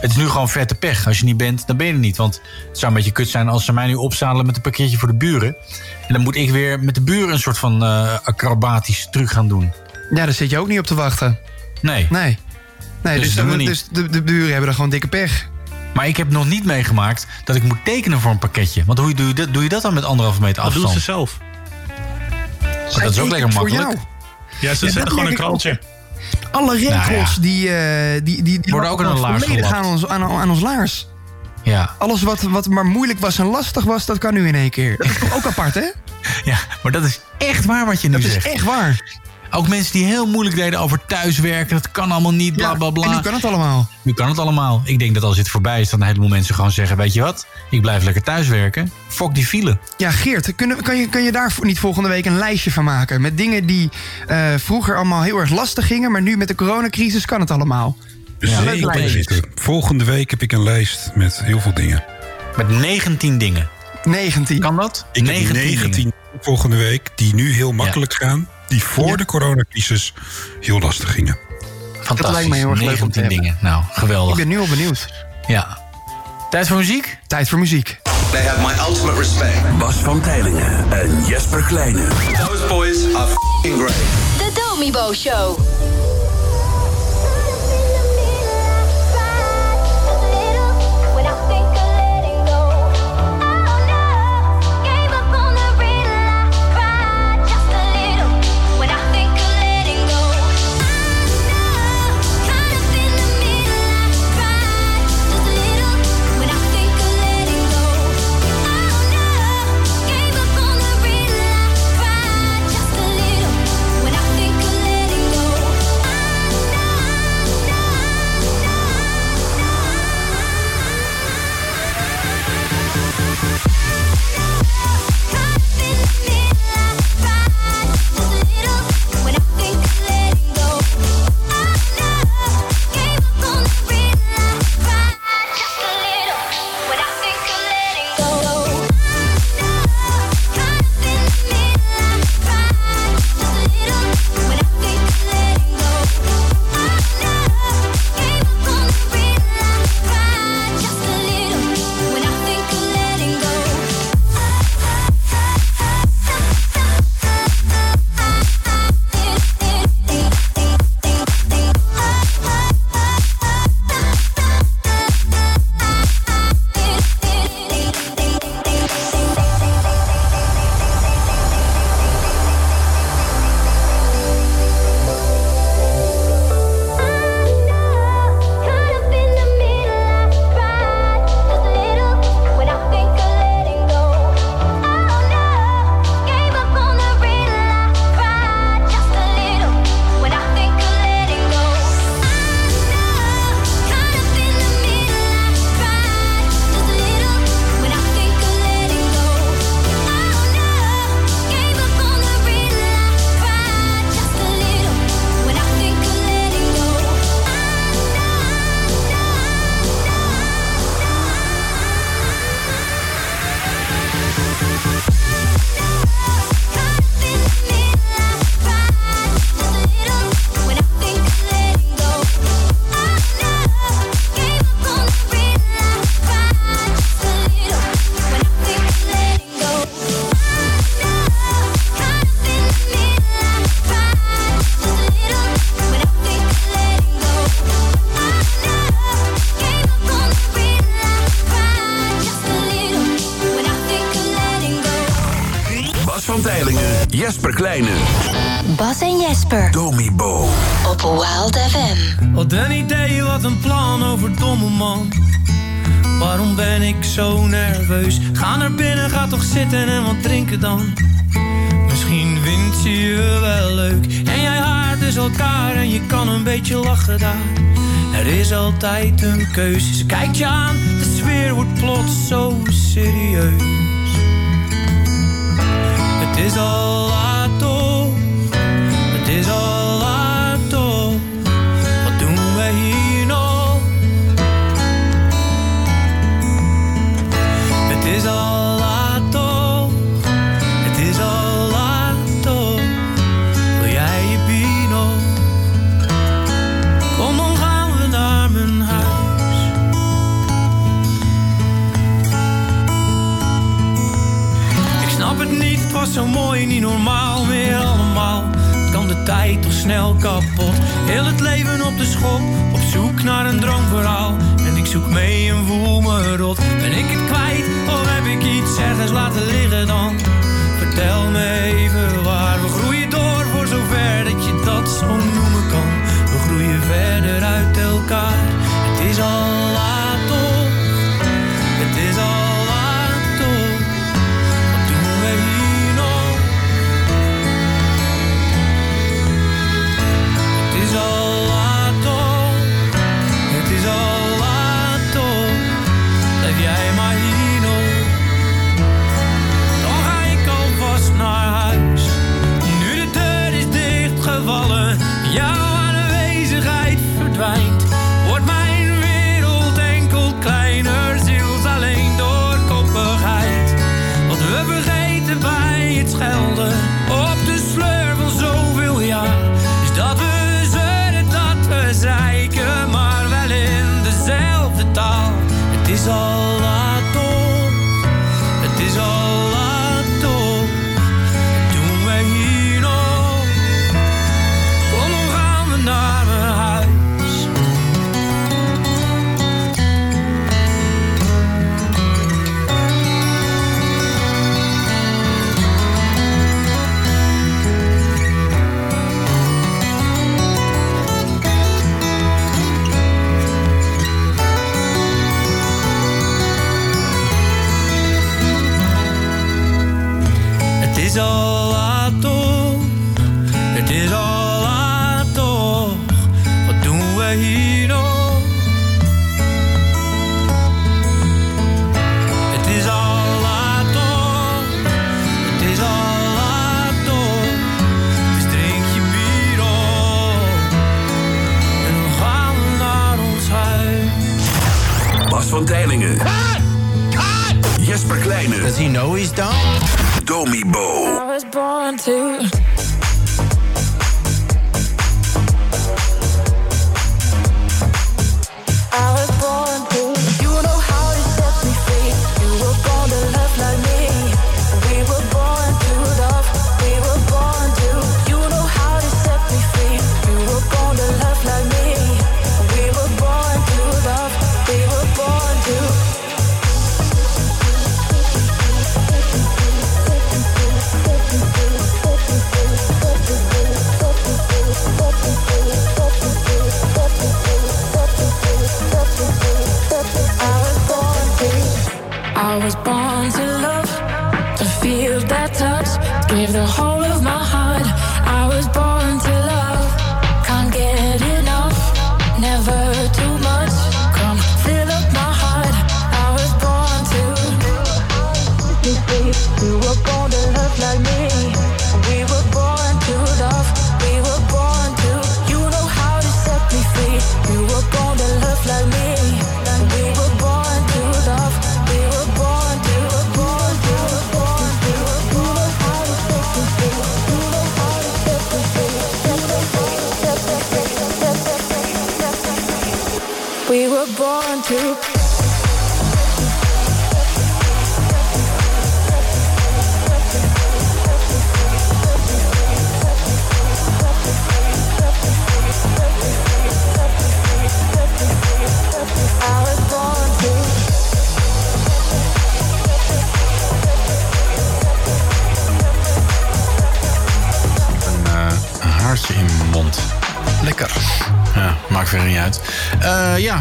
Het is nu gewoon vette pech. Als je niet bent, dan ben je er niet. Want het zou een beetje kut zijn als ze mij nu opzadelen met een pakketje voor de buren. En dan moet ik weer met de buren een soort van eh acrobatisch truc gaan doen. Ja, daar zit je ook niet op te wachten. Nee. Nee. Nee, Dus dus, dus de, de buren hebben er gewoon dikke pech. Maar ik heb nog niet meegemaakt dat ik moet tekenen voor een pakketje. Want hoe doe je dat, doe je dat dan met anderhalve meter Dat doen afstand? ze zelf. Maar dat is ook lekker Voor makkelijk. jou. Ja, ze Ja, zetten gewoon een krantje. Alle regels Nou ja. die, eh, die, die, die Worden ook aan een laars volledig gelapt. aan ons, aan, aan ons laars. Ja. Alles wat, wat maar moeilijk was en lastig was, dat kan nu in één keer. Dat is toch ook apart, hè? ja, maar dat is echt waar wat je nu Dat is zegt. echt waar. Ook mensen die heel moeilijk deden over thuiswerken. Dat kan allemaal niet, bla bla bla. en nu kan het allemaal. Nu kan het allemaal. Ik denk dat als dit voorbij is, dan een heleboel mensen gewoon zeggen... weet je wat, ik blijf lekker thuiswerken. Fok die file. Ja, Geert, kunnen, kan, je, kan je daar niet volgende week een lijstje van maken? Met dingen die eh, vroeger allemaal heel erg lastig gingen... maar nu met de coronacrisis kan het allemaal. Dus Ja, zeker. Volgende week heb ik een lijst met heel veel dingen. Met 19 dingen. 19. Kan dat? Ik heb 19 19, dingen. volgende week die nu heel makkelijk gaan. Die voor de coronacrisis heel lastig gingen. Fantastisch. Dat lijkt me heel erg leuk om te 19 hebben. dingen. Nou, geweldig. Ik ben nu al benieuwd. Ja. Tijd voor muziek? Tijd voor muziek. They have my ultimate respect. Bas van Tijlingen en Jesper Kleine. Those boys are f***ing great. The Domibo Show. Altijd een keuze. Ze kijkt je aan,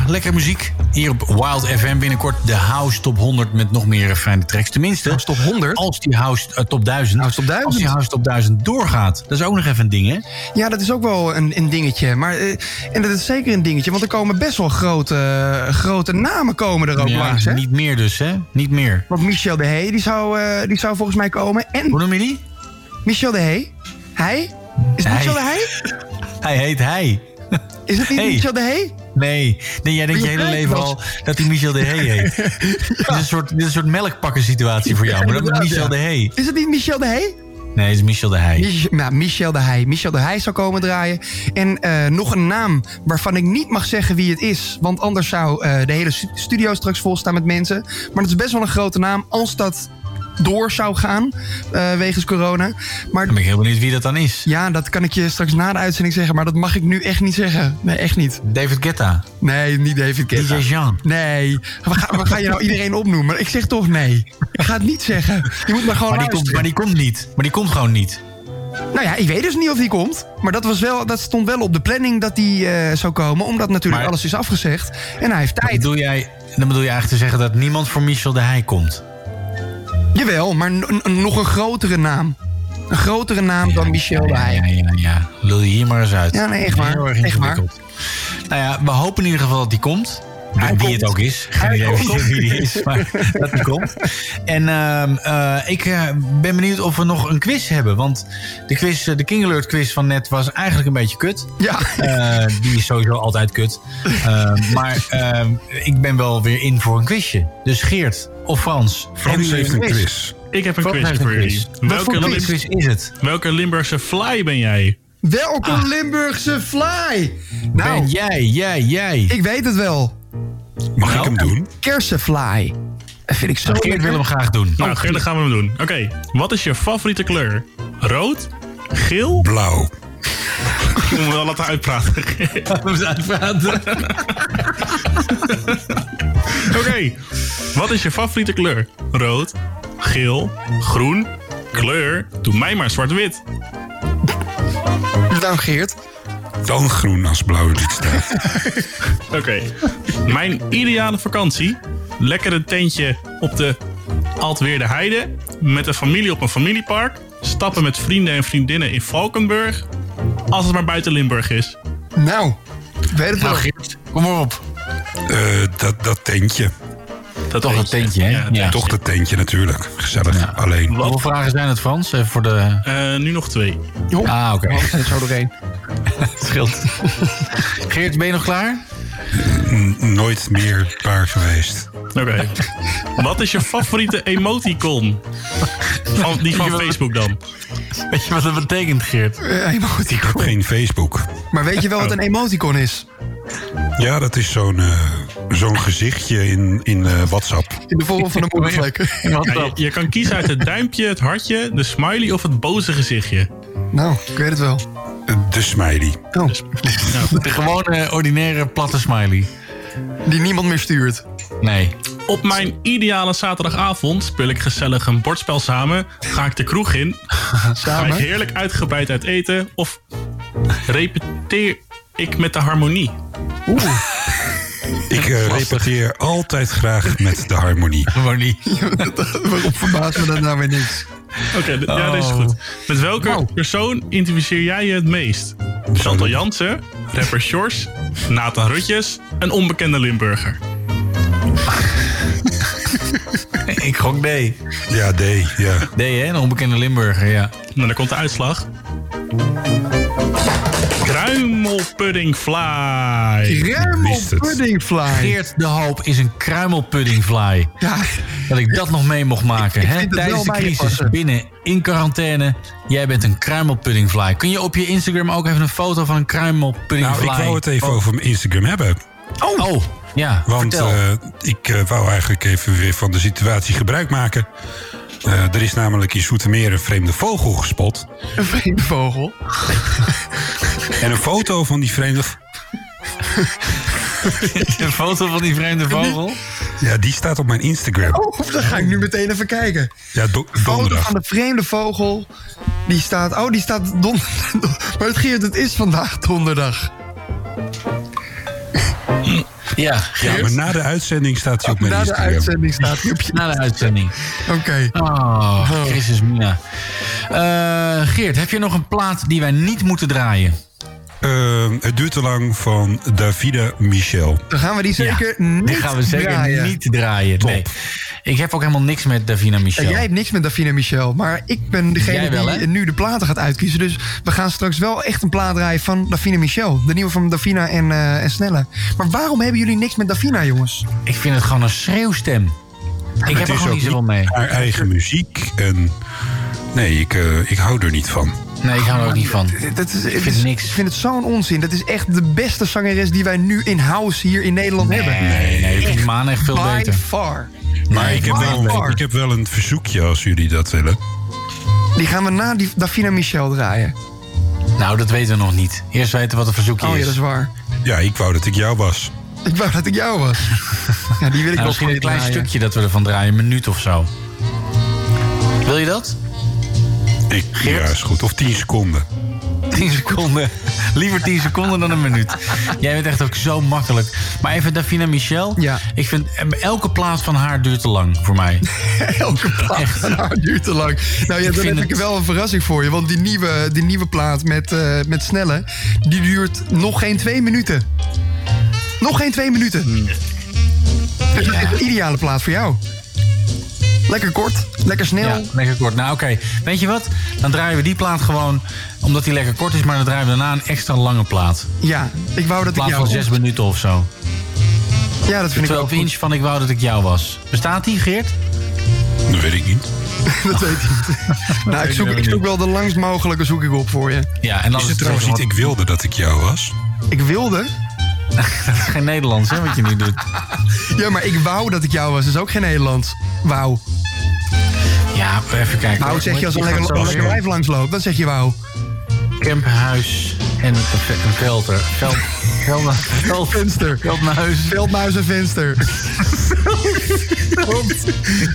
lekker muziek. Hier op Wild FM binnenkort de House Top 100 met nog meer fijne tracks. Tenminste, Top 100? als die House eh, Top 1000, House Top 1000. Als die House Top 1000 doorgaat. Dat is ook nog even een ding, hè? Ja, dat is ook wel een, een dingetje. Maar, eh, en dat is zeker een dingetje, want er komen best wel grote, eh, grote namen komen er ook Ja, langs. Hè? Niet meer dus, hè? Niet meer. Want Michel de Hey, die zou, eh, die zou volgens mij komen. En Hoe noem je die? Michel de Hey? Hij? Is Hij. Michel de Hey? Hij heet Hij. Is het niet Hey. Michel de Hey? Nee, nee jij denkt je hele leven al dat hij Michel de Hey heet. dit, is een soort, dit is een soort melkpakken situatie voor jou, maar dat is Michel de Hey. Is het niet Michel de Hey? Nee, het is Michel de Hey. Mich- nou, Michel de Heij. Michel de Heij zou komen draaien. En eh, nog een naam waarvan ik niet mag zeggen wie het is. Want anders zou eh, de hele stu- studio straks vol staan met mensen. Maar het is best wel een grote naam als dat door zou gaan. eh, wegens corona. Maar Dan ben ik heel benieuwd wie dat dan is. ja, dat kan ik je straks na de uitzending zeggen. Maar dat mag ik nu echt niet zeggen. Nee, echt niet. David Guetta. Nee, niet David Guetta. DJ Jean. Nee. Wat ga, wat ga je nou iedereen opnoemen? Ik zeg toch nee. Ik ga het niet zeggen. Je moet maar gewoon Maar die, komt, maar die komt niet. Maar die komt gewoon niet. Nou ja, ik weet dus niet of die komt. Maar dat, was wel, dat stond wel op de planning dat die eh, zou komen. Omdat natuurlijk Maar- alles is afgezegd. En hij heeft Dan tijd. bedoel, jij, dan bedoel je eigenlijk te zeggen dat niemand voor Michel de Heij komt. Jawel, maar nog een grotere naam. Een grotere naam dan Michel de Heij. Ja, ja, ja. Lul je hier maar eens uit. Ja, nee, echt waar. Heel erg Echt waar. Nou ja, we hopen in ieder geval dat die komt. Ja, wie het ook is. Geen idee wie, wie die is, maar dat die komt. En ehm, eh, ik eh, ben benieuwd of we nog een quiz hebben. Want de, quiz, eh, de King Alert quiz van net was eigenlijk een beetje kut. Ja. Die is sowieso altijd kut. Ehm, maar ehm, ik ben wel weer in voor een quizje. Dus Geert of Frans. jullie heeft een quiz. Ik heb een Frans quiz voor jullie. quiz. Lim- quiz is het? Welke Limburgse fly ben jij? Welke Ah. Limburgse fly? Nou, Ben jij, jij, jij. ik weet het wel. Mag ik hem doen? Kersenfly. Dat vind ik zo Nou, Geert lekker. wil hem graag doen. Nou, Geert, dan gaan we hem doen. Oké, wat is je favoriete kleur? Rood? Geel? Blauw. Ik moet me wel laten uitpraten. We zijn uitpraten. Oké, wat is je favoriete kleur? Rood, geel, groen, kleur? Doe mij maar zwart-wit. Nou, Geert. Dan groen als blauw niet staat. Oké, mijn ideale vakantie. Lekker een tentje op de Altweerde Heide. Met een familie op een familiepark. Stappen met vrienden en vriendinnen in Valkenburg. Als het maar buiten Limburg is. Nou, weet het wel. Nou, Geert, kom maar op. Eh, dat, dat tentje. Dat Toch dat tentje, hè? Ja. Toch dat tentje natuurlijk. Gezellig. Alleen. Hoeveel vragen zijn het, Frans? Even voor de... Eh, nu nog twee. Ah, oké. Oh, er zo doorheen. Scheelt. Geert, ben je nog klaar? Nooit meer paar geweest. Oké. Wat is je favoriete emoticon? Van, die van Facebook dan. Weet je wat dat betekent, Geert? Eh, Ik heb emoticon. geen Facebook. Maar weet je wel wat een emoticon is? Ja, dat is zo'n eh, zo'n gezichtje in, in eh, WhatsApp. In de vorm van een moedervlek. Ja, je, je kan kiezen uit het duimpje, het hartje, de smiley of het boze gezichtje. Nou, ik weet het wel. De smiley. Oh, De gewone, ordinaire, platte smiley. die niemand meer stuurt. Nee. Op mijn ideale zaterdagavond speel ik gezellig een bordspel samen. Ga ik de kroeg in. Ga ik Samen? heerlijk uitgebreid uit eten. Of repeteer ik met de harmonie. Ik eh, repeteer altijd graag met de harmonie. Harmonie. Waarom verbaast me dat nou weer niks? Oké, ja, dit is goed. Met welke persoon identificeer jij je het meest? Chantal Jansen, rapper Sjors, Nathan Rutjes, een onbekende Limburger. Ik gok D. Ja, D. Ja. D, hè? Een onbekende Limburger, ja. Nou, dan komt de uitslag. Kruimelpuddingfly. Ruimel wist het. puddingfly. Geert de Hoop is een kruimelpuddingfly. Ja, Dat ik dat nog mee mocht maken. ik hè? vind het Tijdens de crisis, binnen, in quarantaine. Jij bent een kruimelpuddingfly. Kun je op je Instagram ook even een foto van een kruimelpuddingfly... Nou, ik wou het even over mijn Instagram hebben. Oh, oh ja, Want vertel. eh, ik eh, wou eigenlijk even weer van de situatie gebruik maken. Eh, er is namelijk in Zoetermeer een vreemde vogel gespot. een vreemde vogel. En een foto van die vreemde... een foto van die vreemde vogel? Ja, die staat op mijn Instagram. Oh, dan ga ik nu meteen even kijken. Ja, do- Foto donderdag. van de vreemde vogel. Die staat... Oh, die staat don... Maar het Geert, het is vandaag donderdag. Ja, Ja, maar na de uitzending staat hij op mijn Na de Instagram. uitzending staat hij op je... na de uitzending. Oké. Oh, Christus Mina. Eh, Geert, heb je nog een plaat die wij niet moeten draaien? Eh, het duurt te lang van Davida Michel. Dan gaan we die zeker Ja, niet Die gaan we zeker draaien. niet draaien. Nee. Ik heb ook helemaal niks met Davina Michel. Ja, jij hebt niks met Davina Michel, maar ik ben degene wel, die hè? nu de platen gaat uitkiezen. Dus we gaan straks wel echt een plaat draaien van Davina Michel. De nieuwe van Davina en, eh, en Snelle. Maar waarom hebben jullie niks met Davina, jongens? Ik vind het gewoon een schreeuwstem. Ik heb er gewoon niet zoveel mee. haar eigen muziek. En nee, ik, eh, ik hou er niet van. Nee, ik hou er ook niet van. Dat is, Ik vind is- niks. Ik vind het zo'n onzin. Dat is echt de beste zangeres die wij nu in-house hier in Nederland hebben. Nee, nee, ik vind Maan echt veel By beter. far. Maar Nee, ik, heb wel, far. ik heb wel een verzoekje als jullie dat willen. Die gaan we na die Davina Michel draaien. Nou, dat weten we nog niet. Eerst weten wat een verzoekje Oh ja, is. dat is waar. Ja, ik wou dat ik jou was. Ik wou dat ik jou was. Ja, die wil ik Nou, wel misschien een klein draaien. stukje dat we ervan draaien, een minuut of zo. Wil je dat? Ik, ja, is goed. Of 10 seconden. 10 seconden. Liever 10 seconden dan een minuut. Jij bent echt ook zo makkelijk. Maar even Davina Michel. Ja. Ik vind eh, elke plaat van haar duurt te lang voor mij. Elke plaat van haar duurt te lang. Nou ja, Ik dan vind heb ik wel een verrassing voor je. Want die nieuwe, die nieuwe plaat met, eh, met Snelle... die duurt nog geen twee minuten. Nog geen twee minuten. De ideale plaat voor jou. Lekker kort, lekker snel. Ja, lekker kort. Nou, oké. Weet je wat? Dan draaien we die plaat gewoon, omdat die lekker kort is, maar dan draaien we daarna een extra lange plaat. Ja, ik wou dat Een ik plaat jou van zes was. minuten of zo. Ja, dat vind ik 12 inch van Ik wou dat ik jou was. Bestaat die, Geert? Dat weet ik niet. dat weet ik niet. nou, ik zoek, ik zoek wel de langst mogelijke zoek ik op voor je. Ja, en dan Is het trouwens niet ik wilde dat ik jou was? Ik wilde? dat is geen Nederlands, hè, wat je nu doet. Ja, maar ik wou dat ik jou was. Dat is ook geen Nederlands. Wauw. Ja, even kijken. Wauw zeg je als een lekker, langs loopt. Dan zeg je wauw. Camphuis en een ve- een velder. Veld, veld, Venster. veldmuis. Veldmuis en venster.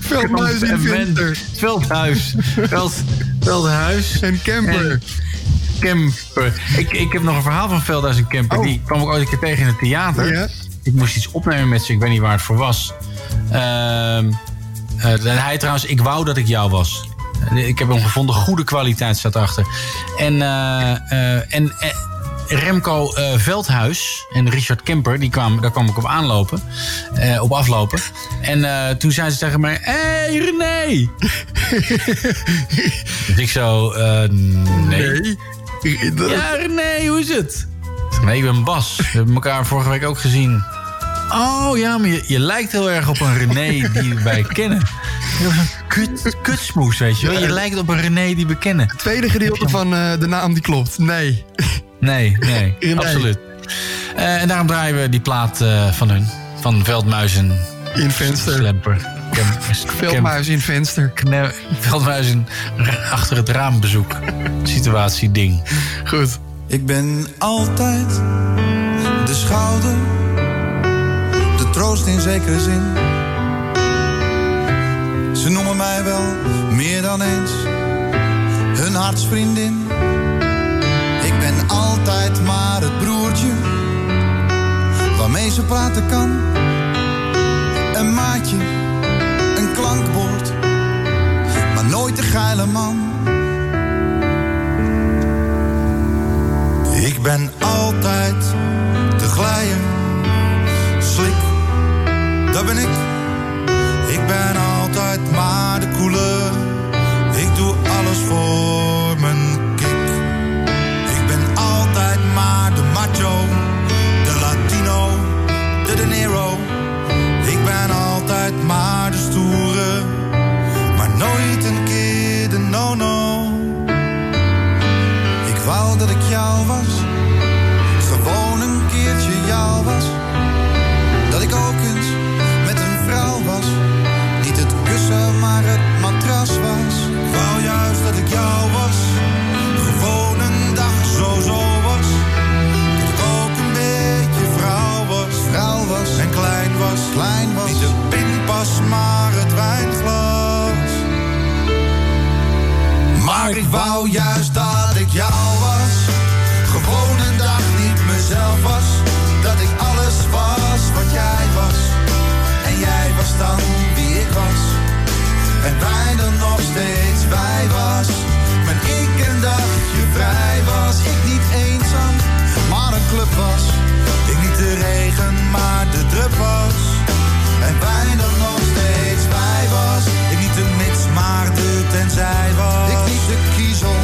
Veldmuis en venster. Veldhuis. Veld, veldhuis. En camper. En camper. Ik, ik heb nog een verhaal van Veldhuis en camper. Die kwam ik ooit een keer tegen in het theater. Oh. Ja. Ik moest iets opnemen met ze. Ik weet niet waar het voor was. Ehm eh, hij trouwens, ik wou dat ik jou was. Eh, Ik heb hem gevonden. Goede kwaliteit staat achter. En, eh, eh, en eh, Remco eh, Veldhuis en Richard Kemper, die kwamen, daar kwam ik op aanlopen. eh, op aflopen. En eh, toen zei ze tegen mij: Hé, hey, René! dus ik zo: eh, Nee. Ja, René, hoe is het? Nee, ik ben Bas. We hebben elkaar vorige week ook gezien. Oh ja, maar je, je lijkt heel erg op een René die wij kennen. Kut, kutsmoes, weet je wel. Je lijkt op een René die we kennen. Het tweede gedeelte van eh, de naam die klopt. Nee. Nee, nee, René. absoluut. Eh, en daarom draaien we die plaat eh, van hun. Van Veldmuizen. In venster. Slemper. Veldmuis in venster. Veldmuizen achter het raambezoek. Situatie ding. Goed. Ik ben altijd de schouder, de troost in zekere zin. Ze noemen mij wel meer dan eens hun hartsvriendin. Ik ben altijd maar het broertje waarmee ze praten kan. Een maatje, een klankbord, maar nooit de geile man. Ik ben altijd te glijden, slik, dat ben ik. Ik ben altijd maar de koele, ik doe alles voor ik wou juist dat ik jou was. Gewoon een dag niet mezelf was. Dat ik alles was wat jij was. En jij was dan wie ik was. En wij dan nog steeds wij was. Maar ik een dagje vrij was. Ik niet eenzaam, maar een club was. Ik niet de regen, maar de drup was. En wij dan nog steeds wij was. Ik niet de mits, maar de tenzij was. Niet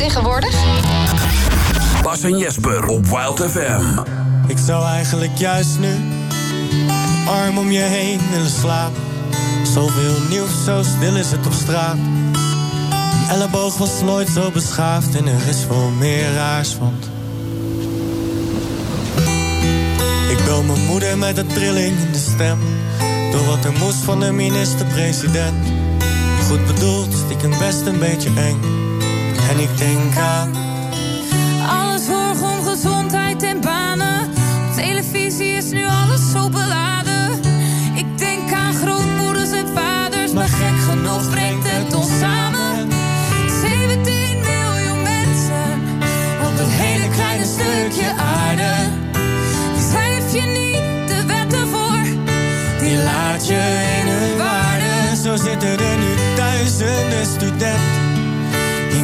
tegenwoordig? Bas en Jesper op Wild FM. Ik zou eigenlijk juist nu arm om je heen willen slapen. Zoveel nieuws, zo stil is het op straat. Een elleboog was nooit zo beschaafd en er is veel meer raars, want... Ik bel mijn moeder met een trilling in de stem. Door wat er moest van de minister-president. Goed bedoeld, stiekem best een beetje eng. En ik denk aan... Alle zorg om gezondheid en banen. Op televisie is nu alles zo beladen. Ik denk aan grootmoeders en vaders, maar gek genoeg brengt het ons samen. 17 miljoen mensen op een hele kleine stukje aarde. Die schrijf je niet de wetten voor, Die laat je in hun waarde. Zo zitten er nu duizenden studenten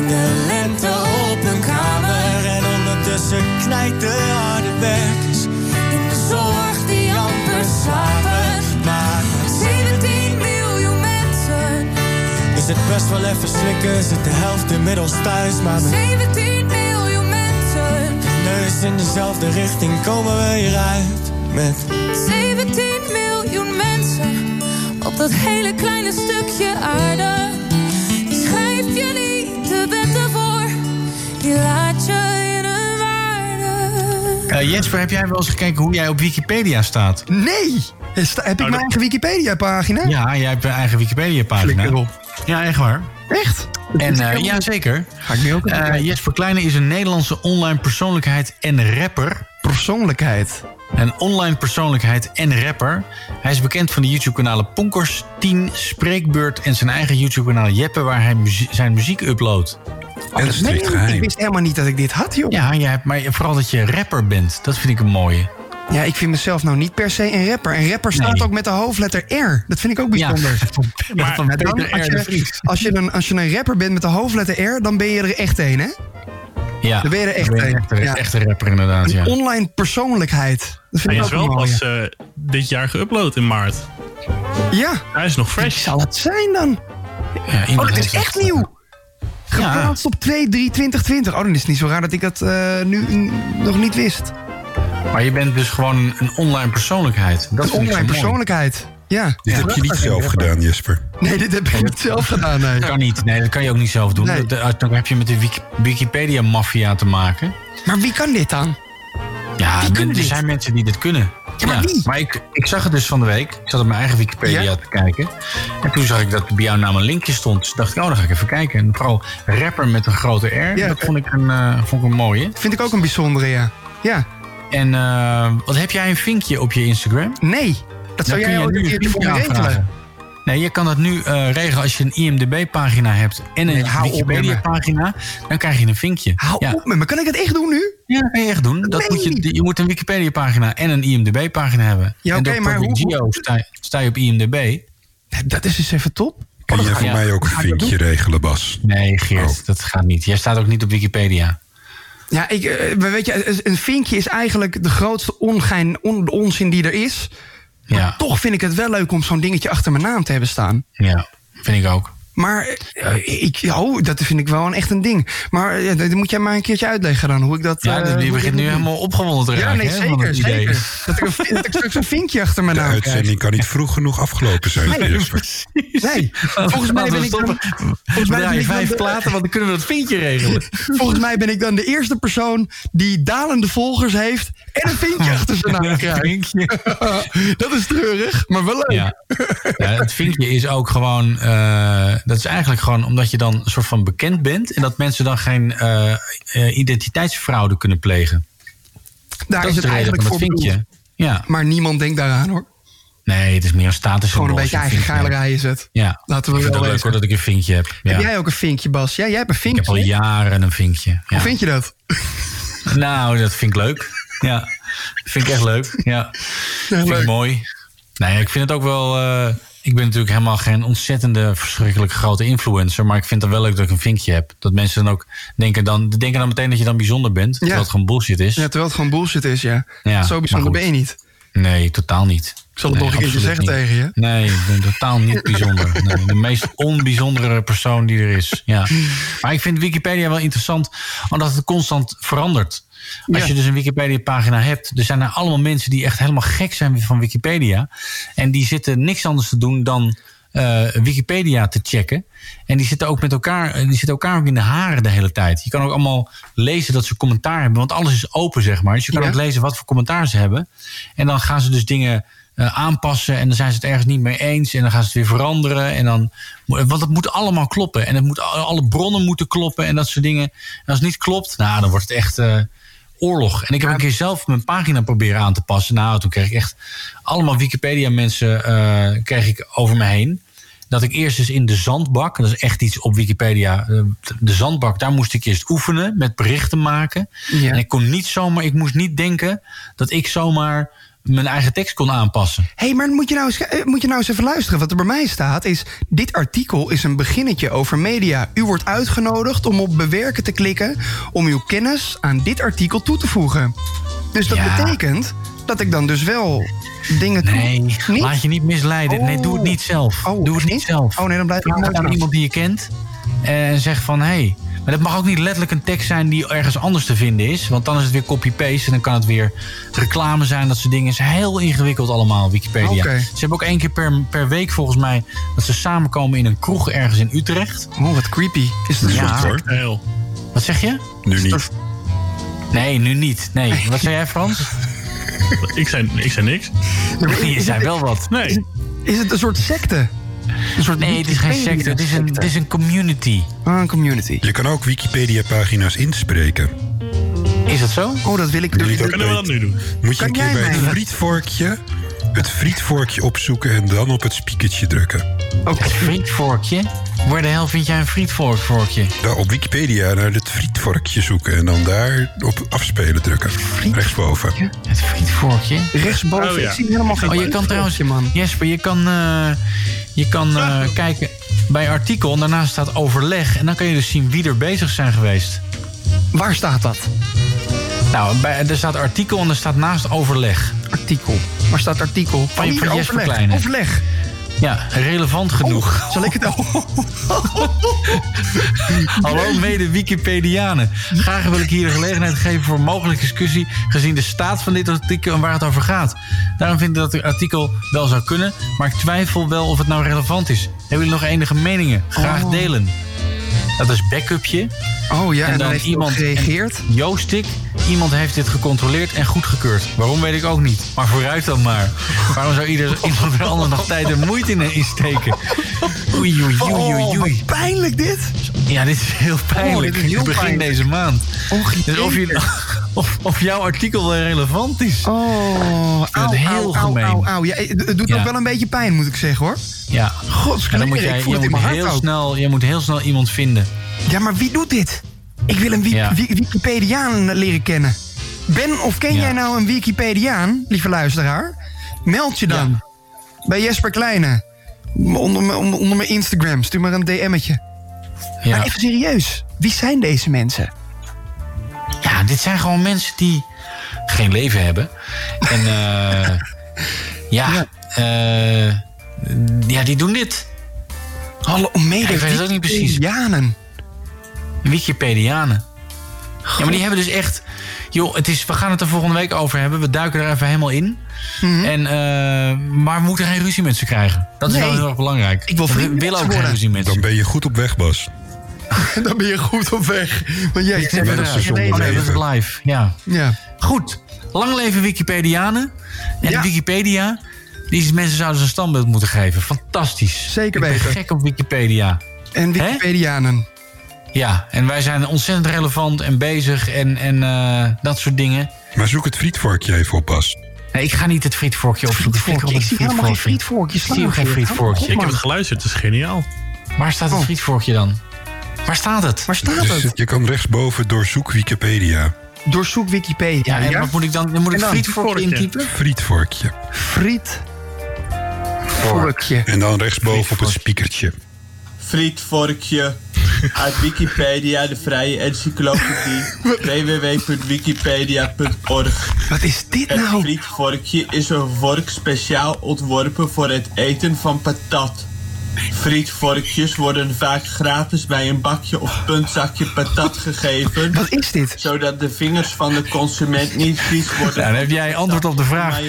de lente op hun kamer. En ondertussen knijt de harde werkers in de zorg die amper slapen. Maar 17 miljoen mensen. is het best wel even slikken, zit de helft inmiddels thuis. Maar met 17 miljoen mensen. neus in dezelfde richting komen we hieruit. Met 17 miljoen mensen op dat hele kleine stukje aarde. Die laat je in hun waarde. Eh, Jesper, heb jij wel eens gekeken hoe jij op Wikipedia staat? Nee! Sta- heb ik mijn eigen Wikipedia-pagina? Ja, jij hebt een eigen Wikipedia-pagina. Ja, echt waar. Echt? En eh, ja, zeker. Ga ik nu ook Eh. Jesper Kleine is een Nederlandse online persoonlijkheid en rapper. Persoonlijkheid. Een online persoonlijkheid en rapper. Hij is bekend van de YouTube-kanalen Ponkers, 10, Spreekbeurt en zijn eigen YouTube-kanaal Jeppe, waar hij muzie- zijn muziek uploadt. En Nee, ik wist helemaal niet dat ik dit had, joh. Ja, jij hebt, maar vooral dat je rapper bent. Dat vind ik een mooie. Ja, ik vind mezelf nou niet per se een rapper. En rapper staat Nee. ook met de hoofdletter R. Dat vind ik ook bijzonder. Maar van Ja, dan, als, je, als, je een, als je een rapper bent met de hoofdletter R, dan ben je er echt een, hè? Ja, Dan ben je er echt een. een. Echte, Ja. echte rapper inderdaad, ja. Een online persoonlijkheid. Dat vind Hij ik is ook wel een pas eh, dit jaar geüpload in maart. Ja. Hij is nog fresh. zal het zijn dan? Ja, Oh, dat is echt nieuw. Geplaatst op 2 3 2020 Oh, dan is het niet zo raar dat ik dat eh, nu nog niet wist. Maar je bent dus gewoon een, online persoonlijkheid. Dat Een online persoonlijkheid. Ja. Dit heb je niet zelf gedaan, Jesper. Nee, dit heb ik niet zelf gedaan. Nee. Dat kan niet. Nee, dat kan je ook niet zelf doen. Nee. Dat- dat- Dan heb je met de Wiki- Wikipedia-maffia te maken. Maar wie kan dit dan? Ja, er dit? zijn mensen die dit kunnen. Ja, maar wie? Maar ik, ik zag het dus van de week. Ik zat op mijn eigen Wikipedia Ja? te kijken. En toen zag ik dat bij jouw naam een linkje stond. Dus dacht ik, oh, dan ga ik even kijken. En vooral rapper met een grote R. Ja. dat vond ik, een, eh, vond ik een mooie. Vind ik ook een bijzondere, ja. Ja. En eh, wat heb jij een vinkje op je Instagram? Nee. Dat zou Dan jij ook je een keertje voor me regelen. Nee, je kan dat nu eh, regelen als je een IMDB-pagina hebt en een Nee. Wikipedia-pagina. Dan krijg je een vinkje. Hou ja. op met me. Kan ik het echt doen nu? Ja, dat kan je echt doen. Dat moet je je, niet. je moet een Wikipedia-pagina en een IMDB-pagina hebben. Ja, en oké, door maar hoe- Geo sta, sta je op IMDB. Dat is dus even top. Kan jij voor Ja. mij ook een vinkje regelen, Bas? Nee, Geert, Oh. dat gaat niet. Jij staat ook niet op Wikipedia. Ja, ik, eh, weet je, een vinkje is eigenlijk de grootste ongein, on, onzin die er is. Ja, Toch vind ik het wel leuk om zo'n dingetje achter mijn naam te hebben staan. ja, vind ik ook. Maar eh, ik, oh, dat vind ik wel een echt een ding. Maar dat moet jij maar een keertje uitleggen dan, hoe ik dat... Ja, eh, die begint nu helemaal opgewonden te Ja, raken. nee, hè, van zeker, zeker. Dat ik, een, dat ik straks een vinkje achter mijn De naam krijg. uitzending kan niet vroeg genoeg afgelopen zijn, Nee. Nee, volgens mij ben ik dan, volgens mij ben ik vijf de- platen, want dan kunnen we dat vinkje regelen. Volgens mij ben ik dan de eerste persoon die dalende volgers heeft en een vinkje achter zijn naam krijgt. Dat is treurig, maar wel leuk. Ja. ja, het vinkje is ook gewoon... eh, dat is eigenlijk gewoon omdat je dan een soort van bekend bent... en dat mensen dan geen eh, eh, identiteitsfraude kunnen plegen. Daar dat is het de eigenlijk voor vinkje. Ja. Maar niemand denkt daaraan hoor. Nee, het is meer een status. Gewoon een beetje eigen geilerij is het. Ja, Laten we ik vind wel leuk hoor dat ik een vinkje heb. Ja. Heb jij ook een vinkje, Bas? Ja, jij hebt een Ik vinkje. heb al jaren een vinkje. Ja. Hoe vind je dat? Nou, dat vind ik leuk. Ja, vind ik echt leuk. Ja, vind ik mooi. Nee, ik vind het ook wel... eh, ik ben natuurlijk helemaal geen ontzettende, verschrikkelijk grote influencer. Maar ik vind het wel leuk dat ik een vinkje heb. Dat mensen dan ook denken dan, denken dan meteen dat je dan bijzonder bent. Terwijl het gewoon bullshit is. Ja, terwijl het gewoon bullshit is, ja. Ja, Zo bijzonder ben je niet. Nee, totaal niet. Ik zal het Nee, nog een keertje zeggen niet. tegen je. Nee, ik ben totaal niet bijzonder. Nee, de meest onbijzondere persoon die er is. Ja. Maar ik vind Wikipedia wel interessant, omdat het constant verandert. Als Ja. je dus een Wikipedia-pagina hebt, er zijn er allemaal mensen die echt helemaal gek zijn van Wikipedia. En die zitten niks anders te doen dan eh, Wikipedia te checken. En die zitten ook met elkaar, die zitten elkaar ook in de haren de hele tijd. Je kan ook allemaal lezen dat ze commentaar hebben, want alles is open, zeg maar. Dus je kan Ja. ook lezen wat voor commentaar ze hebben. En dan gaan ze dus dingen eh, aanpassen en dan zijn ze het ergens niet mee eens en dan gaan ze het weer veranderen. En dan, want het moet allemaal kloppen en het moet, alle bronnen moeten kloppen en dat soort dingen. En als het niet klopt, nou, dan wordt het echt eh, oorlog. En ik heb een keer zelf mijn pagina proberen aan te passen. Nou, toen kreeg ik echt allemaal Wikipedia-mensen eh, kreeg ik over me heen. Dat ik eerst dus in de zandbak, dat is echt iets op Wikipedia, eh, de zandbak, daar moest ik eerst oefenen met berichten maken. Ja. En ik kon niet zomaar, ik moest niet denken dat ik zomaar mijn eigen tekst kon aanpassen. Hé, hey, maar moet je, nou eens, eh, moet je nou eens even luisteren. Wat er bij mij staat is... dit artikel is een beginnetje over media. U wordt uitgenodigd om op bewerken te klikken... om uw kennis aan dit artikel toe te voegen. Dus dat Ja. betekent dat ik dan dus wel dingen. Nee, laat je niet misleiden. Nee, doe het niet zelf. Oh, doe het niet zelf. Oh nee, dan blijf ik Vraag aan iemand die je kent en zeg van hé. Hey. Maar dat mag ook niet letterlijk een tekst zijn die ergens anders te vinden is. Want dan is het weer copy-paste en dan kan het weer reclame zijn. Dat soort dingen is heel ingewikkeld allemaal, Wikipedia. Ze hebben ook één keer per, per week volgens mij dat ze samenkomen in een kroeg ergens in Utrecht. Oh, wat creepy. Is het Ja. hoor. Heel. Wat zeg je? Nu niet. Nee, nu niet. Nee. Wat zei jij Frans? Ik zei, ik zei niks. Je zei wel wat. Nee. Is het een soort secte? Een soort Nee, het is geen secte. Het is een, het is een community. Ah, een community. Je kan ook Wikipedia-pagina's inspreken. Is dat zo? Oh, dat wil ik je dat Kunnen we dat nu doen? Moet je Kan een keer jij bij het mij- frietvorkje het frietvorkje opzoeken en dan op het spiekertje drukken. Oké. Het frietvorkje? Waar de hel vind jij een frietvorkje? Daar op Wikipedia naar het frietvorkje zoeken en dan daar op afspelen drukken. Rechtsboven. Het frietvorkje? Rechtsboven. Oh, ja. Ik zie helemaal geen Oh, je kan trouwens, man. Jesper, je kan, eh, je kan eh, kijken bij artikel en daarnaast staat overleg. En dan kan je dus zien wie er bezig zijn geweest. Waar staat dat? Nou, bij, er staat artikel en er staat naast overleg. Artikel. Waar staat artikel? Van, Jesper overleg. Kleine. Overleg. Ja, relevant genoeg. Zal ik het Hallo mede Wikipedianen. Graag wil ik hier de gelegenheid geven voor mogelijke discussie... gezien de staat van dit artikel en waar het over gaat. Daarom vind ik dat het artikel wel zou kunnen... maar ik twijfel wel of het nou relevant is. Hebben jullie nog enige meningen? Graag Oh. delen. Dat is backupje. Oh ja, en dan heeft iemand gereageerd. en Joostik, iemand heeft dit gecontroleerd en goedgekeurd. Waarom weet ik ook niet. Maar vooruit dan maar. Waarom zou ieder iemand er anders nog tijd en moeite in insteken? Oei, oei, oei, oei, Oh, oei. pijnlijk dit. Ja, dit is heel pijnlijk. dit is heel begin pijnlijk. deze maand. Dus of, je, of, of jouw artikel wel relevant is. Oh, het au, heel au, gemeen. au, au. Ja, het het doet Ja. ook wel een beetje pijn, moet ik zeggen, hoor. Ja. Gods En dan moet jij, je het moet heel snel, je moet heel snel iemand vinden. Ja, maar wie doet dit? Ik wil een Wi- Ja. Wi- Wikipediaan leren kennen. Ben of ken Ja. jij nou een Wikipediaan, lieve luisteraar? Meld je dan. Bij Jesper Kleine. Onder, mijn- onder, onder mijn Instagram. Stuur maar een DM'tje. Ja. Maar even serieus. Wie zijn deze mensen? Ja, dit zijn gewoon mensen die geen leven hebben. En eh ja, eh, ja, die doen dit. Hallo, mede Ja, ik weet het ook niet precies. Wikipedianen. Ja, maar die hebben dus echt... Joh, het is, we gaan het er volgende week over hebben. We duiken er even helemaal in. En, eh, maar we moeten geen ruzie met ze krijgen. Dat is Mhm. Nee. wel heel erg belangrijk. Ik wil we willen ook geen ruzie met ze. Dan ben je goed op weg, Bas. Dan ben je goed op weg. Want jij zet er. Oh, nee, dat live. Ja. Ja. Goed. Lang leven Wikipedianen. En Ja. Wikipedia, deze mensen zouden ze een standbeeld moeten geven. Fantastisch. Zeker Ik ben weten. gek op Wikipedia. En Wikipedianen. Ja, en wij zijn ontzettend relevant en bezig en, en eh, dat soort dingen. Maar zoek het frietvorkje even op, Bas. Nee, ik ga niet het frietvorkje opzoeken. frietvorkje. Ik het zie helemaal geen frietvorkje. frietvorkje Ik zie ook geen frietvorkje. Ik heb het geluisterd, het is geniaal. Waar staat het Oh. frietvorkje dan? Waar staat het? Waar staat Dus het? je kan rechtsboven doorzoek Wikipedia. Doorzoek Wikipedia. Ja, en wat moet ik dan? Dan moet ik dan? frietvorkje intypen? Frietvorkje. Friet. Vorkje. En dan rechtsboven op het spiekertje. Frietvorkje. Uit Wikipedia, de vrije encyclopedie. www.wikipedia.org. Wat is dit Het nou? frietvorkje is een vork speciaal ontworpen voor het eten van patat. Frietvorkjes worden vaak gratis bij een bakje of puntzakje patat gegeven. Wat is dit? Zodat de vingers van de consument niet vies worden. Nou, dan heb jij antwoord op de vraag.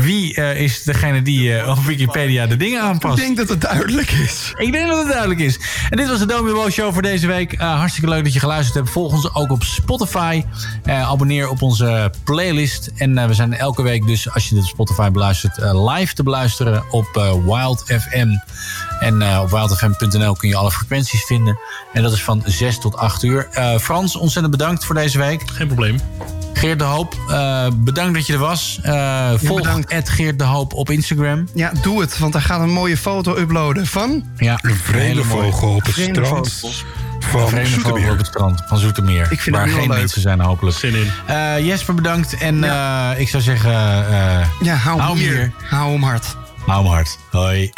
Wie eh, is degene die eh, op Wikipedia de dingen aanpast? Ik denk dat het duidelijk is. Ik denk dat het duidelijk is. En dit was de Domi Show voor deze week. Eh, hartstikke leuk dat je geluisterd hebt. Volg ons ook op Spotify. Eh, abonneer op onze playlist. En eh, we zijn elke week dus, als je dit op Spotify beluistert... eh, live te beluisteren op eh, Wild FM. En eh, op wildfm.nl kun je alle frequenties vinden. En dat is van 6 tot 8 uur. Eh, Frans, ontzettend bedankt voor deze week. Geen probleem. Geert de Hoop, eh, bedankt dat je er was. Eh volg Ed Geert de Hoop op Instagram. Ja, doe het, want hij gaat een mooie foto uploaden van... Ja, Een vreemde vogel op het Vreemde strand vogels. van Een vreemde vogel op het strand van Zoetermeer. Ik vind waar het heel geen leuk. mensen zijn, hopelijk. Zin in. Eh, Jesper, bedankt. En eh, ik zou zeggen, eh Ja, hou, hem hier. hier. Hou hem hard. Hou hem hard. Hoi.